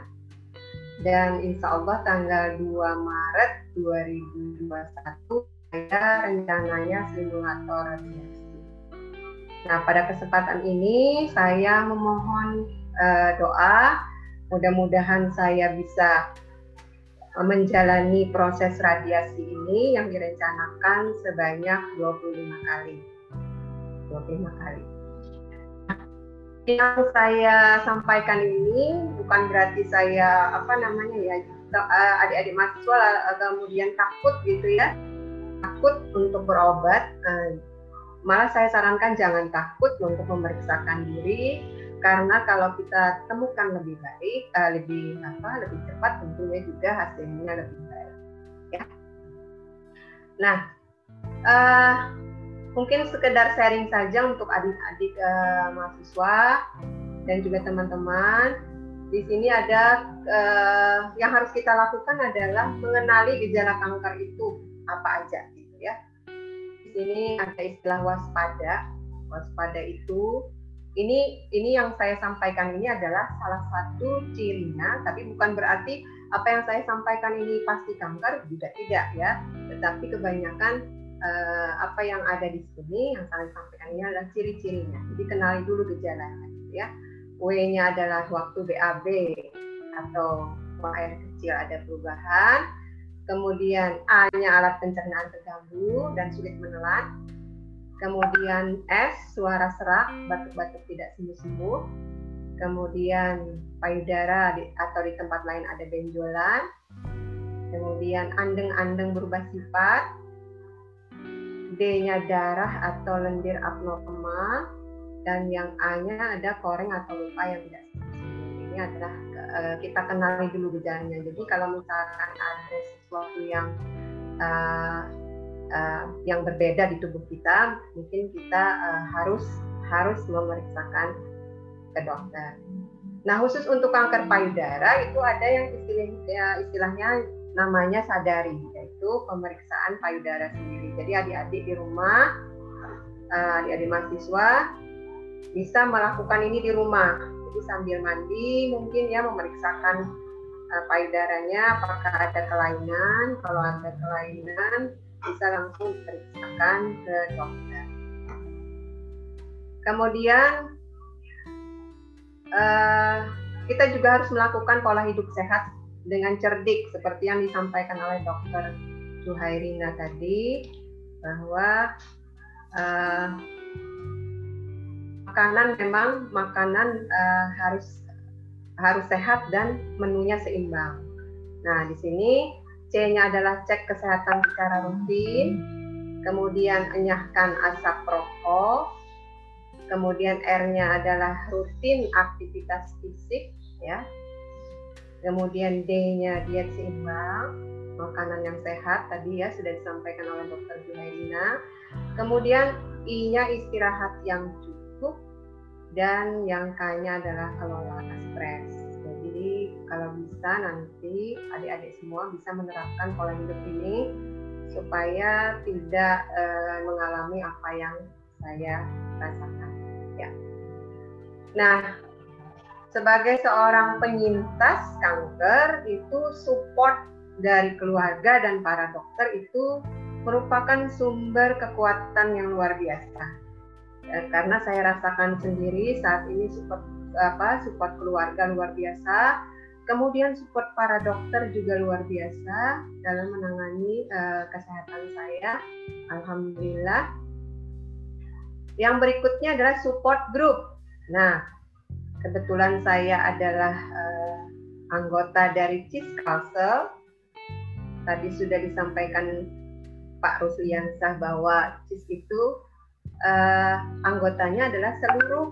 dan insya Allah tanggal 2 Maret 2021 saya rencananya simulator radiasi. Nah pada kesempatan ini saya memohon uh, doa Mudah-mudahan saya bisa menjalani proses radiasi ini yang direncanakan sebanyak 25 kali. 25 kali. Yang saya sampaikan ini bukan berarti saya apa namanya ya eh, adik-adik mahasiswa eh, kemudian takut gitu ya takut untuk berobat malah saya sarankan jangan takut untuk memeriksakan diri karena kalau kita temukan lebih baik, uh, lebih apa, lebih cepat tentunya juga hasilnya lebih baik. Ya. Nah, uh, mungkin sekedar sharing saja untuk adik-adik uh, mahasiswa dan juga teman-teman. Di sini ada uh, yang harus kita lakukan adalah mengenali gejala kanker itu apa aja sini ada istilah waspada. Waspada itu ini ini yang saya sampaikan ini adalah salah satu cirinya, tapi bukan berarti apa yang saya sampaikan ini pasti kanker, juga tidak ya. Tetapi kebanyakan eh, apa yang ada di sini yang saya sampaikan ini adalah ciri-cirinya. Jadi kenali dulu gejalanya, gitu ya. W-nya adalah waktu BAB atau buang air kecil ada perubahan. Kemudian A-nya alat pencernaan terganggu dan sulit menelan. Kemudian S suara serak batuk-batuk tidak sembuh-sembuh. Kemudian payudara di, atau di tempat lain ada benjolan. Kemudian andeng-andeng berubah sifat. D-nya darah atau lendir abnormal. Dan yang A-nya ada koreng atau luka yang tidak sembuh ini adalah uh, kita kenali dulu gejalanya jadi kalau misalkan ada sesuatu yang uh, uh, yang berbeda di tubuh kita, mungkin kita uh, harus harus memeriksakan ke dokter. Nah, khusus untuk kanker payudara itu ada yang istilah, ya, istilahnya namanya sadari, yaitu pemeriksaan payudara sendiri. Jadi adik-adik di rumah, adik-adik mahasiswa bisa melakukan ini di rumah. Jadi sambil mandi mungkin ya memeriksakan uh, payudaranya apakah ada kelainan. Kalau ada kelainan bisa langsung diperiksakan ke dokter. Kemudian uh, kita juga harus melakukan pola hidup sehat dengan cerdik seperti yang disampaikan oleh dokter Suhairina tadi bahwa uh, makanan memang makanan uh, harus harus sehat dan menunya seimbang. Nah, di sini C-nya adalah cek kesehatan secara rutin, kemudian enyahkan asap rokok, kemudian R-nya adalah rutin aktivitas fisik, ya. kemudian D-nya diet seimbang, makanan yang sehat tadi ya sudah disampaikan oleh dokter Juhairina. Kemudian I-nya istirahat yang cukup dan yang K-nya adalah kelola stres. Jadi kalau bisa nanti adik-adik semua bisa menerapkan pola hidup ini supaya tidak uh, mengalami apa yang saya rasakan. Ya. Nah, sebagai seorang penyintas kanker itu support dari keluarga dan para dokter itu merupakan sumber kekuatan yang luar biasa. Ya, karena saya rasakan sendiri saat ini support apa support keluarga luar biasa, kemudian support para dokter juga luar biasa dalam menangani uh, kesehatan saya. Alhamdulillah. Yang berikutnya adalah support group. Nah, kebetulan saya adalah uh, anggota dari CIS Council. Tadi sudah disampaikan Pak Rusliansah bahwa CIS itu uh, anggotanya adalah seluruh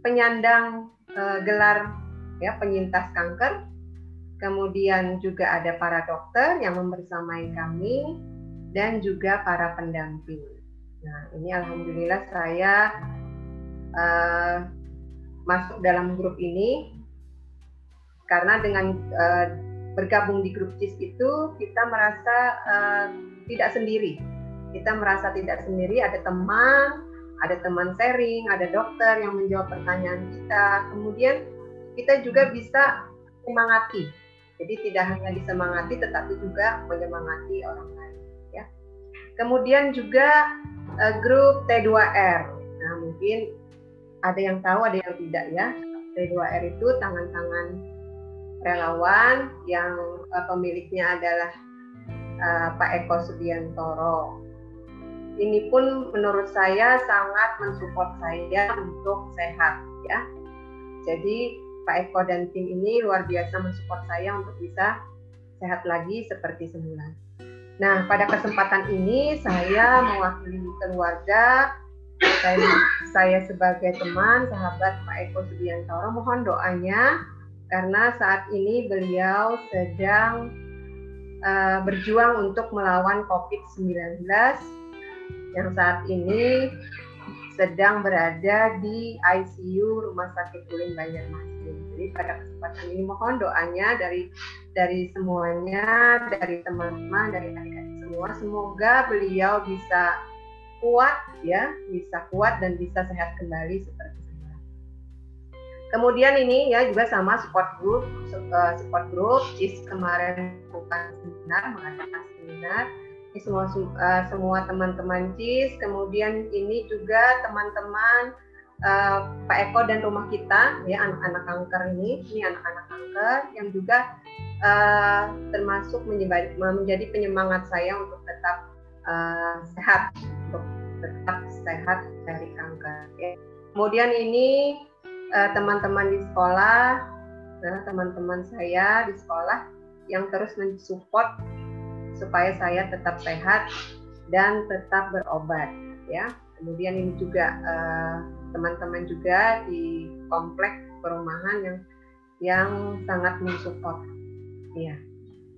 penyandang uh, gelar ya penyintas kanker. Kemudian juga ada para dokter yang membersamai kami dan juga para pendamping. Nah, ini alhamdulillah saya uh, masuk dalam grup ini karena dengan uh, bergabung di grup CIS itu kita merasa uh, tidak sendiri. Kita merasa tidak sendiri, ada teman, ada teman sharing, ada dokter yang menjawab pertanyaan kita. Kemudian kita juga bisa semangati. Jadi tidak hanya disemangati tetapi juga menyemangati orang lain ya. Kemudian juga uh, grup T2R. Nah, mungkin ada yang tahu, ada yang tidak ya. T2R itu tangan-tangan relawan yang uh, pemiliknya adalah uh, Pak Eko Sudiantoro. Ini pun menurut saya sangat mensupport saya untuk sehat ya. Jadi Pak Eko dan tim ini luar biasa mensupport saya untuk bisa sehat lagi seperti semula. Nah, pada kesempatan ini saya mewakili keluarga saya, saya sebagai teman, sahabat Pak Eko Sudiantoro mohon doanya karena saat ini beliau sedang uh, berjuang untuk melawan COVID-19 yang saat ini sedang berada di ICU Rumah Sakit Ulin Banjarmasin. Jadi pada kesempatan ini mohon doanya dari dari semuanya, dari teman-teman, dari adik-adik semua, semoga beliau bisa kuat ya, bisa kuat dan bisa sehat kembali seperti semula. Kemudian ini ya juga sama support group, eh, support group, is kemarin bukan seminar, mengadakan seminar. Semua uh, semua teman-teman CIS, kemudian ini juga teman-teman uh, Pak Eko dan rumah kita ya anak-anak kanker ini, ini anak-anak kanker yang juga uh, termasuk menjadi penyemangat saya untuk tetap uh, sehat untuk tetap sehat dari kanker. Ya. Kemudian ini teman-teman uh, di sekolah, teman-teman saya di sekolah yang terus mensupport supaya saya tetap sehat dan tetap berobat, ya. Kemudian ini juga eh, teman-teman uh, juga di kompleks perumahan yang yang sangat mensupport, ya.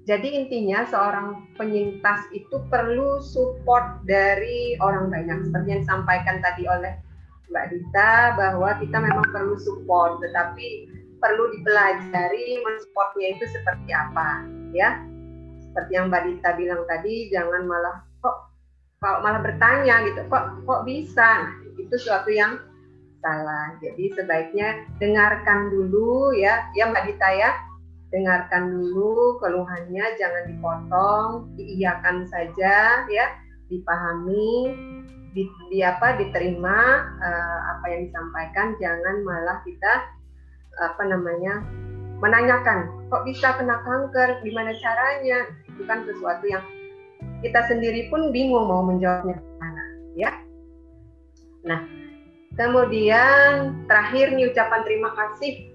Jadi intinya seorang penyintas itu perlu support dari orang banyak. Seperti yang disampaikan tadi oleh Mbak Dita bahwa kita memang perlu support, tetapi perlu dipelajari mensupportnya itu seperti apa, ya. Seperti yang Mbak Dita bilang tadi, jangan malah kok kalau malah bertanya gitu, kok kok bisa? Nah, itu suatu yang salah. Jadi sebaiknya dengarkan dulu ya, ya Mbak Dita ya dengarkan dulu keluhannya jangan dipotong diiyakan saja ya dipahami di, di apa diterima uh, apa yang disampaikan jangan malah kita apa namanya menanyakan kok bisa kena kanker gimana caranya itu kan sesuatu yang kita sendiri pun bingung mau menjawabnya mana ya nah kemudian terakhir nih ucapan terima kasih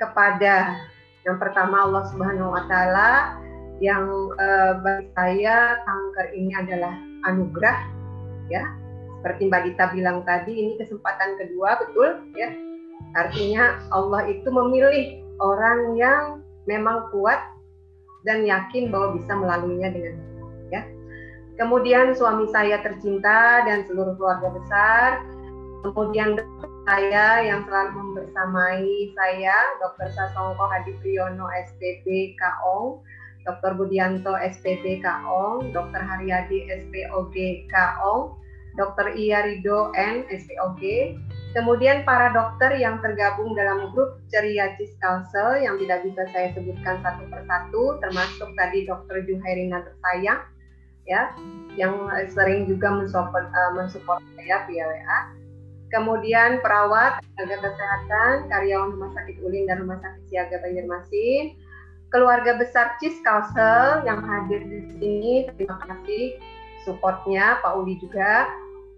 kepada yang pertama Allah Subhanahu wa taala yang uh, bagi saya kanker ini adalah anugerah ya. Seperti Mbak Dita bilang tadi ini kesempatan kedua betul ya. Artinya Allah itu memilih orang yang memang kuat dan yakin bahwa bisa melaluinya dengan ya. Kemudian suami saya tercinta dan seluruh keluarga besar. Kemudian saya yang selalu membersamai saya, Dr. Sasongko Hadi Priyono SPP Kaong, Dr. Budianto SPP Kaong, Dr. Haryadi SPOG Kaong, Dr. Iya Rido N SPOG, kemudian para dokter yang tergabung dalam grup Ceria Kalsel yang tidak bisa saya sebutkan satu persatu, termasuk tadi Dr. Juhairina tersayang, ya, yang sering juga mensupport, uh, mensupport saya WA. Kemudian perawat, tenaga kesehatan, karyawan Rumah Sakit Ulin dan Rumah Sakit Siaga Banjarmasin, keluarga besar Cis Kalsel yang hadir di sini. Terima kasih supportnya Pak Uli juga.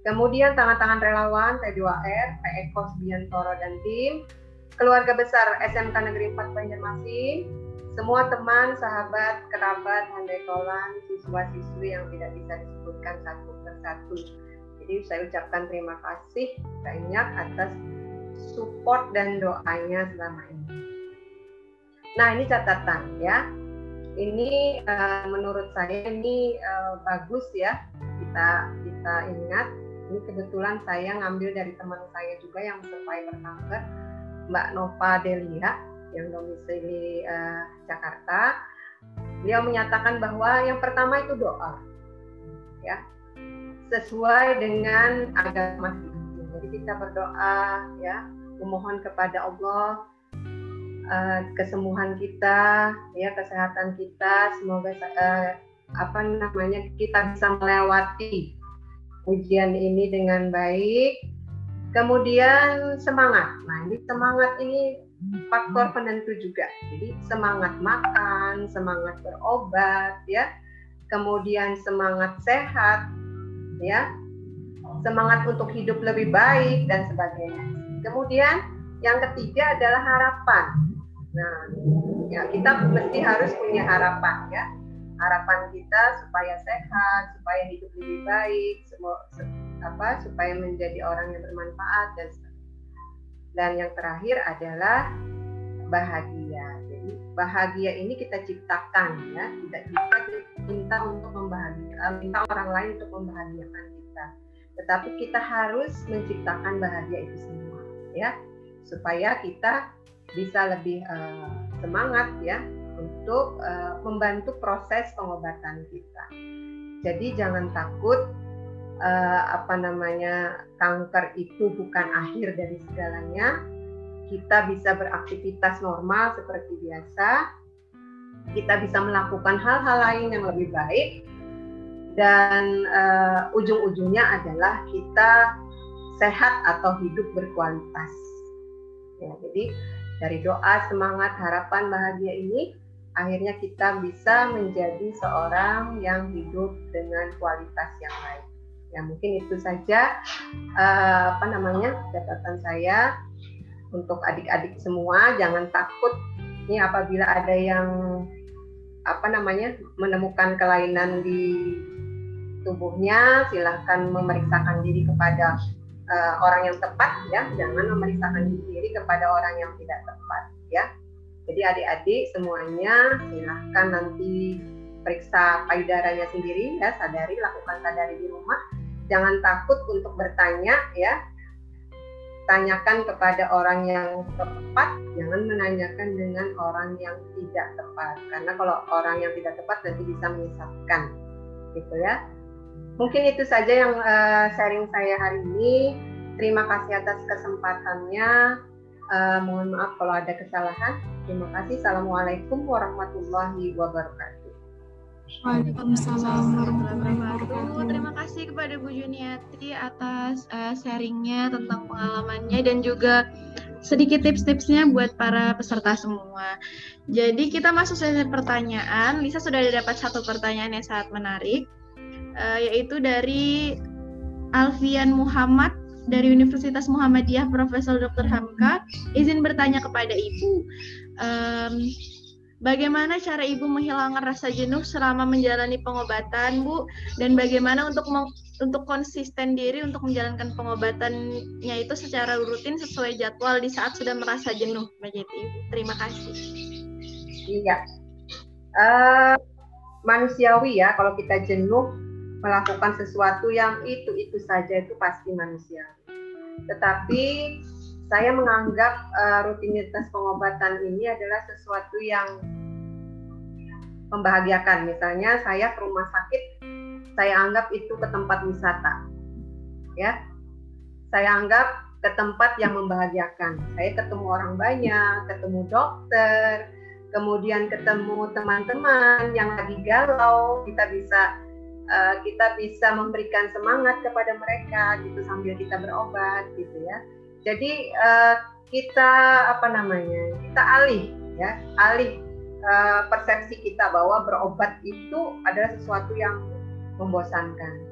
Kemudian tangan-tangan relawan T2R, P. Eko Subiantoro dan tim, keluarga besar SMK Negeri 4 Banjarmasin, semua teman, sahabat, kerabat, handai tolan, siswa-siswi yang tidak bisa disebutkan satu persatu. Jadi saya ucapkan terima kasih banyak atas support dan doanya selama ini. Nah ini catatan ya. Ini uh, menurut saya ini uh, bagus ya kita kita ingat. Ini kebetulan saya ngambil dari teman saya juga yang survivor kanker, Mbak Nova Delia yang domisili uh, Jakarta. Beliau menyatakan bahwa yang pertama itu doa, ya sesuai dengan agama masing-masing. Jadi kita berdoa ya memohon kepada Allah uh, kesembuhan kita, ya kesehatan kita, semoga uh, apa namanya kita bisa melewati ujian ini dengan baik. Kemudian semangat. Nah, ini semangat ini faktor penentu juga. Jadi semangat makan, semangat berobat, ya. Kemudian semangat sehat, ya. Semangat untuk hidup lebih baik dan sebagainya. Kemudian yang ketiga adalah harapan. Nah, ya kita mesti harus punya harapan ya. Harapan kita supaya sehat, supaya hidup lebih baik, semua apa supaya menjadi orang yang bermanfaat dan dan yang terakhir adalah bahagia. Jadi bahagia ini kita ciptakan ya, tidak bisa minta untuk membahagiakan, minta orang lain untuk membahagiakan kita. Tetapi kita harus menciptakan bahagia itu semua ya, supaya kita bisa lebih uh, semangat ya untuk uh, membantu proses pengobatan kita. Jadi jangan takut uh, apa namanya kanker itu bukan akhir dari segalanya. Kita bisa beraktivitas normal seperti biasa. Kita bisa melakukan hal-hal lain yang lebih baik dan uh, ujung-ujungnya adalah kita sehat atau hidup berkualitas. Ya, jadi dari doa, semangat, harapan, bahagia ini akhirnya kita bisa menjadi seorang yang hidup dengan kualitas yang baik. Ya mungkin itu saja uh, apa namanya catatan saya untuk adik-adik semua. Jangan takut ini apabila ada yang apa namanya menemukan kelainan di tubuhnya silahkan memeriksakan diri kepada uh, orang yang tepat ya. Jangan memeriksakan diri kepada orang yang tidak tepat ya jadi adik-adik semuanya silahkan nanti periksa payudaranya sendiri ya sadari lakukan sadari di rumah jangan takut untuk bertanya ya tanyakan kepada orang yang tepat jangan menanyakan dengan orang yang tidak tepat karena kalau orang yang tidak tepat nanti bisa menyesatkan gitu ya Mungkin itu saja yang uh, sharing saya hari ini. Terima kasih atas kesempatannya. Uh, mohon maaf kalau ada kesalahan. Terima kasih. Assalamualaikum warahmatullahi wabarakatuh. Waalaikumsalam warahmatullahi wabarakatuh. Terima kasih kepada Bu Juniatri atas uh, sharingnya tentang pengalamannya dan juga sedikit tips-tipsnya buat para peserta semua. Jadi kita masuk sesi pertanyaan. Lisa sudah dapat satu pertanyaan yang sangat menarik uh, yaitu dari Alfian Muhammad dari Universitas Muhammadiyah Profesor Dr. Hamka izin bertanya kepada Ibu um, bagaimana cara Ibu menghilangkan rasa jenuh selama menjalani pengobatan Bu dan bagaimana untuk untuk konsisten diri untuk menjalankan pengobatannya itu secara rutin sesuai jadwal di saat sudah merasa jenuh begitu Ibu. Terima kasih. Iya. Uh, manusiawi ya kalau kita jenuh melakukan sesuatu yang itu-itu saja itu pasti manusiawi. Tetapi saya menganggap uh, rutinitas pengobatan ini adalah sesuatu yang membahagiakan. Misalnya saya ke rumah sakit, saya anggap itu ke tempat wisata. Ya. Saya anggap ke tempat yang membahagiakan. Saya ketemu orang banyak, ketemu dokter, kemudian ketemu teman-teman yang lagi galau, kita bisa uh, kita bisa memberikan semangat kepada mereka gitu sambil kita berobat gitu ya. Jadi uh, kita apa namanya? Kita alih ya, alih uh, persepsi kita bahwa berobat itu adalah sesuatu yang membosankan.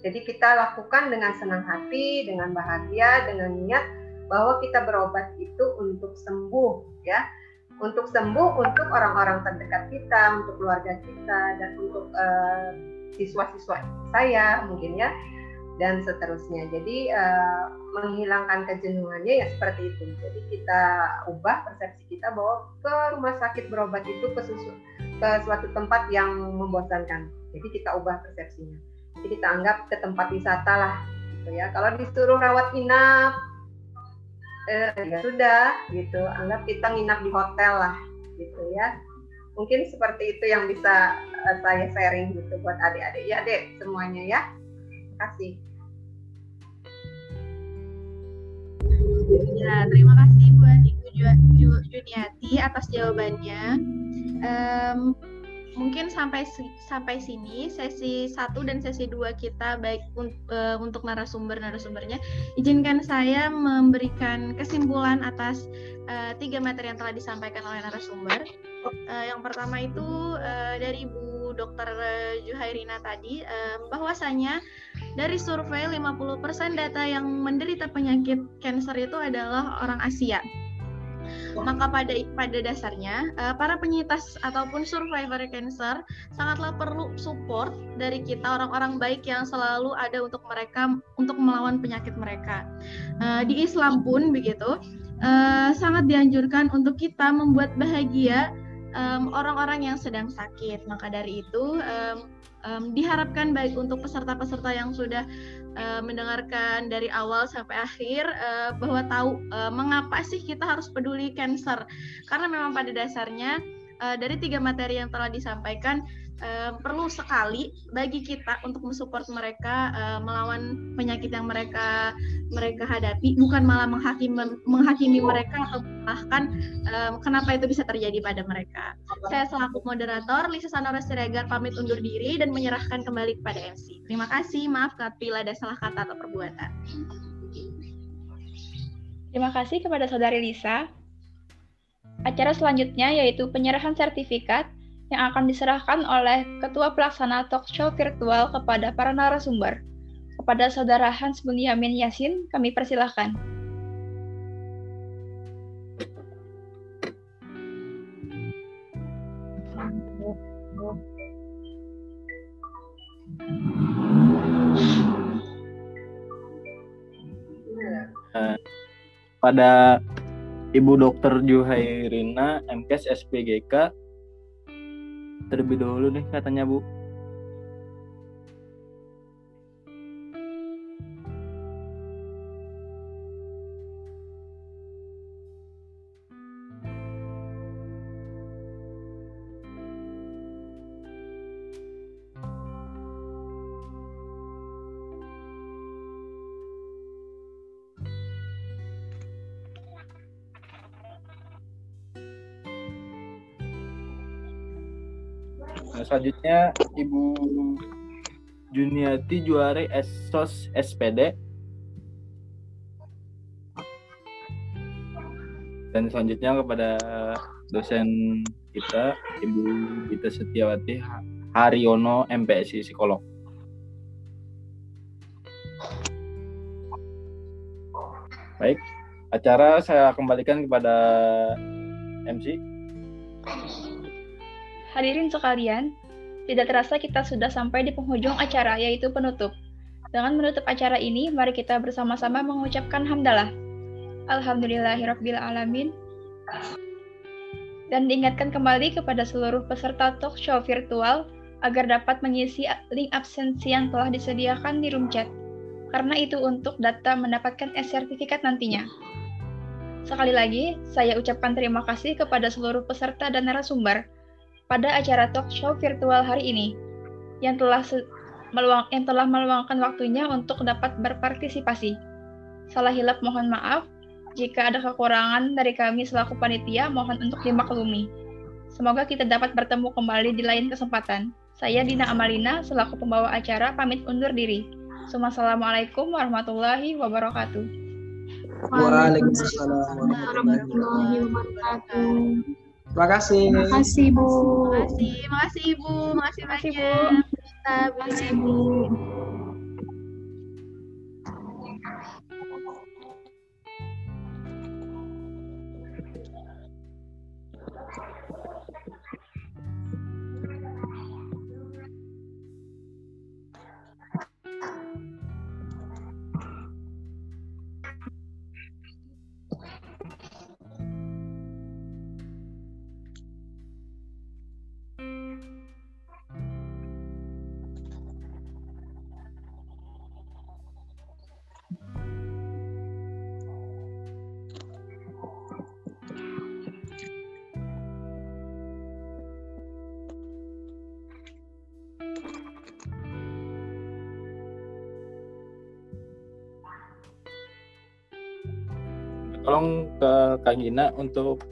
Jadi kita lakukan dengan senang hati, dengan bahagia, dengan niat bahwa kita berobat itu untuk sembuh ya untuk sembuh untuk orang-orang terdekat kita, untuk keluarga kita, dan untuk uh, siswa-siswa saya mungkin ya, dan seterusnya. Jadi uh, menghilangkan kejenuhannya ya seperti itu. Jadi kita ubah persepsi kita bahwa ke rumah sakit berobat itu ke, susu, ke suatu tempat yang membosankan. Jadi kita ubah persepsinya. Jadi kita anggap ke tempat wisata lah, gitu ya. Kalau disuruh rawat inap eh, ya sudah gitu anggap kita nginap di hotel lah gitu ya mungkin seperti itu yang bisa uh, saya sharing gitu buat adik-adik. Ya dek semuanya ya. Terima kasih. Ya terima kasih buat Ibu Juniati atas jawabannya. Um, mungkin sampai sampai sini sesi satu dan sesi dua kita baik un, uh, untuk narasumber narasumbernya. Izinkan saya memberikan kesimpulan atas uh, tiga materi yang telah disampaikan oleh narasumber uh, yang pertama itu uh, dari Bu Dr. Juhairina tadi uh, bahwasanya dari survei 50% data yang menderita penyakit kanker itu adalah orang Asia maka pada pada dasarnya uh, para penyintas ataupun survivor cancer sangatlah perlu support dari kita orang-orang baik yang selalu ada untuk mereka untuk melawan penyakit mereka. Uh, di Islam pun begitu uh, sangat dianjurkan untuk kita membuat bahagia orang-orang um, yang sedang sakit. Maka dari itu um, um, diharapkan baik untuk peserta-peserta yang sudah uh, mendengarkan dari awal sampai akhir uh, bahwa tahu uh, mengapa sih kita harus peduli cancer karena memang pada dasarnya uh, dari tiga materi yang telah disampaikan uh, perlu sekali bagi kita untuk mensupport mereka uh, melawan penyakit yang mereka mereka hadapi bukan malah menghakimi menghakimi mereka atau bahkan um, kenapa itu bisa terjadi pada mereka. Saya selaku moderator Lisa Sanora Siregar pamit undur diri dan menyerahkan kembali kepada MC. Terima kasih, maaf bila ada salah kata atau perbuatan. Terima kasih kepada Saudari Lisa. Acara selanjutnya yaitu penyerahan sertifikat yang akan diserahkan oleh Ketua Pelaksana Talk Show Virtual kepada para narasumber. Kepada Saudara Hans Bunyamin Yasin, kami persilahkan. pada Ibu Dokter Juhairina MKes SPGK terlebih dahulu nih katanya Bu. Selanjutnya Ibu Juniati Juari Esos SPD. Dan selanjutnya kepada dosen kita Ibu Gita Setiawati Haryono MPSI Psikolog. Baik, acara saya kembalikan kepada MC. Hadirin sekalian, tidak terasa kita sudah sampai di penghujung acara, yaitu penutup. Dengan menutup acara ini, mari kita bersama-sama mengucapkan hamdalah. Alhamdulillahirabbil alamin. Dan diingatkan kembali kepada seluruh peserta talk show virtual agar dapat mengisi link absensi yang telah disediakan di room chat. Karena itu untuk data mendapatkan e-sertifikat nantinya. Sekali lagi, saya ucapkan terima kasih kepada seluruh peserta dan narasumber pada acara talk show virtual hari ini yang telah meluang, yang telah meluangkan waktunya untuk dapat berpartisipasi. Salah hilap mohon maaf. Jika ada kekurangan dari kami selaku panitia, mohon untuk dimaklumi. Semoga kita dapat bertemu kembali di lain kesempatan. Saya Dina Amalina, selaku pembawa acara, pamit undur diri. Assalamualaikum warahmatullahi wabarakatuh. Waalaikumsalam warahmatullahi wabarakatuh. Terima kasih. Terima kasih, Bu. Terima kasih, terima kasih Ibu, terima kasih kasih, Bu. banyak. Kita Terima kasih, Bu. Ke Kak Gina untuk